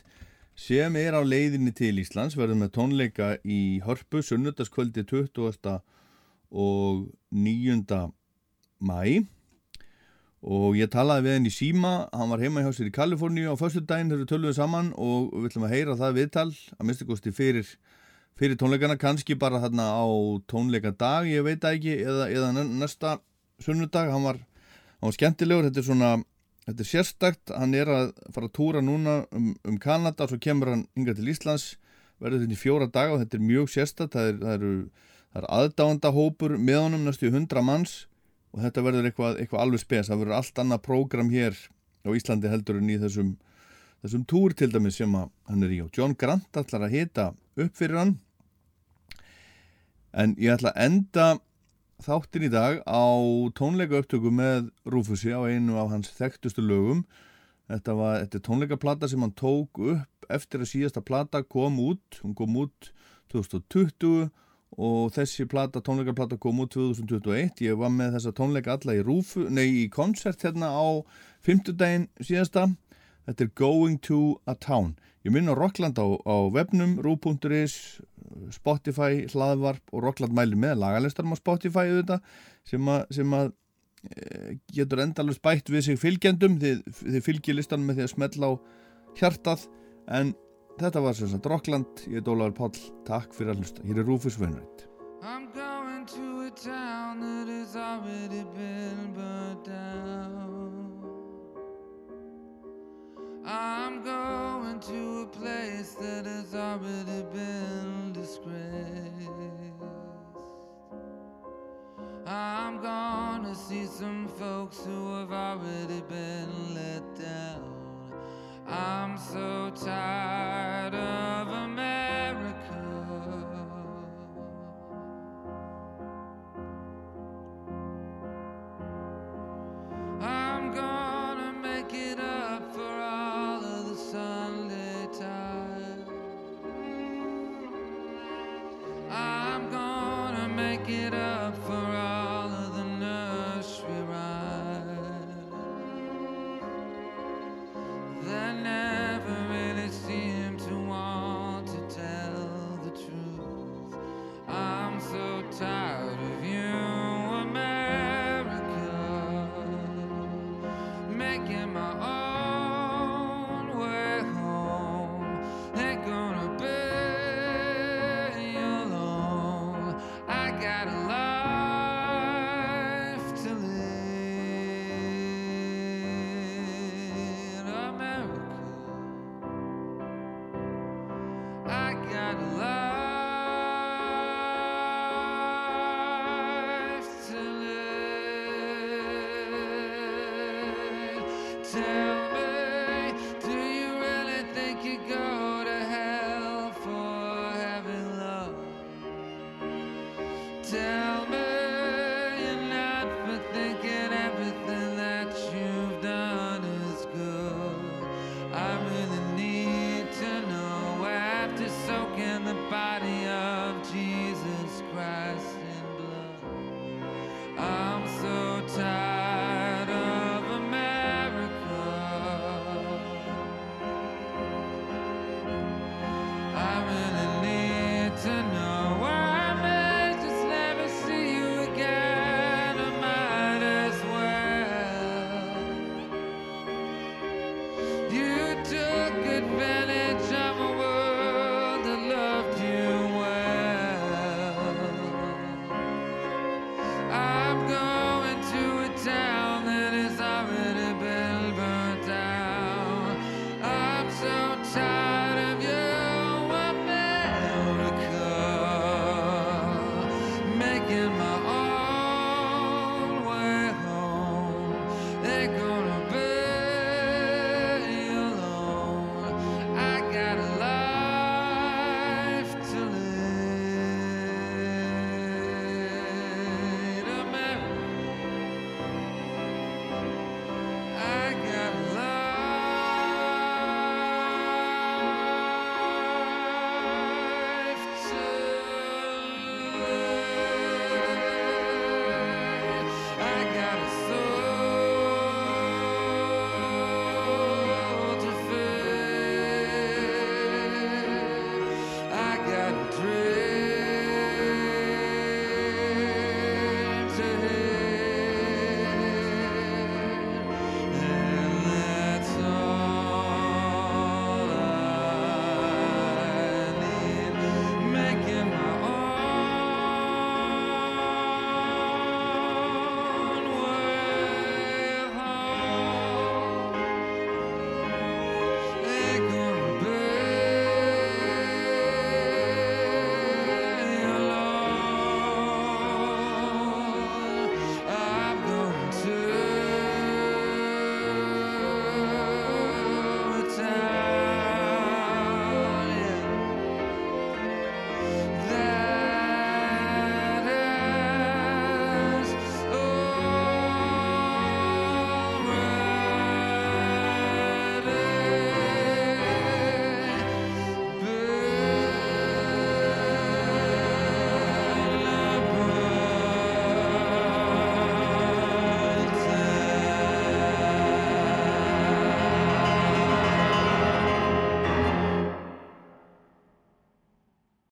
sem er á leiðinni til Íslands verður með tónleika í Hörpu sunnudagskvöldi 20. og 9. mæ og ég talaði við henni í síma hann var heima hjá sér í Kaliforníu á förstu daginn þegar við töluðum saman og við ætlum að heyra það viðtal að minnstu kosti fyrir fyrir tónleikana, kannski bara þarna á tónleikadag, ég veit ekki eða, eða næ- næsta sunnudag. Hann var, hann var skemmtilegur þetta er svona, þetta er sérstakt. Hann er að fara að túra núna um, um Kanada svo kemur hann hinga til Íslands verður þetta í fjóra daga og þetta er mjög sérstakt. Það, er, það eru það er aðdáanda hópur með honum næstu hundra manns og þetta verður eitthvað, eitthvað alveg spes. Það verður allt annað prógram hér á Íslandi heldur en í þessum þessum túr til dæmis sem hann er í og John Grant ætlar að hita upp fyrir hann. En ég ætla að enda þáttin í dag á tónleika upptöku með Rúfusi á einu af hans þekktustu lögum. Þetta var þetta tónleikaplata sem hann tók upp eftir að síðasta plata kom út. Hún kom út 2020 og þessi plata, tónleikaplata kom út 2021 ég var með þessa tónleika alla í Rúfu nei í koncert hérna á fimmtudaginn síðasta þetta er Going to a Town. Ég minn á Rockland á, á webnum rú.is, Spotify hlaðvarp og Rockland mæli með. Lagalistarum á Spotify auðvitað sem að, sem að e, getur endalust bætt við sig fylgjendum. Þið, þið fylgji listan með því að smetla á hjartað. En þetta var sem sagt Rockland, ég er Dólar Páll. Takk fyrir að hlusta, hér er Rúfus Vönrætt I'm going to a town that has already been burnt down. I'm going to a place that has already been disgraced. I'm gonna see some folks who have already been let down. I'm so tired of America. I'm gone.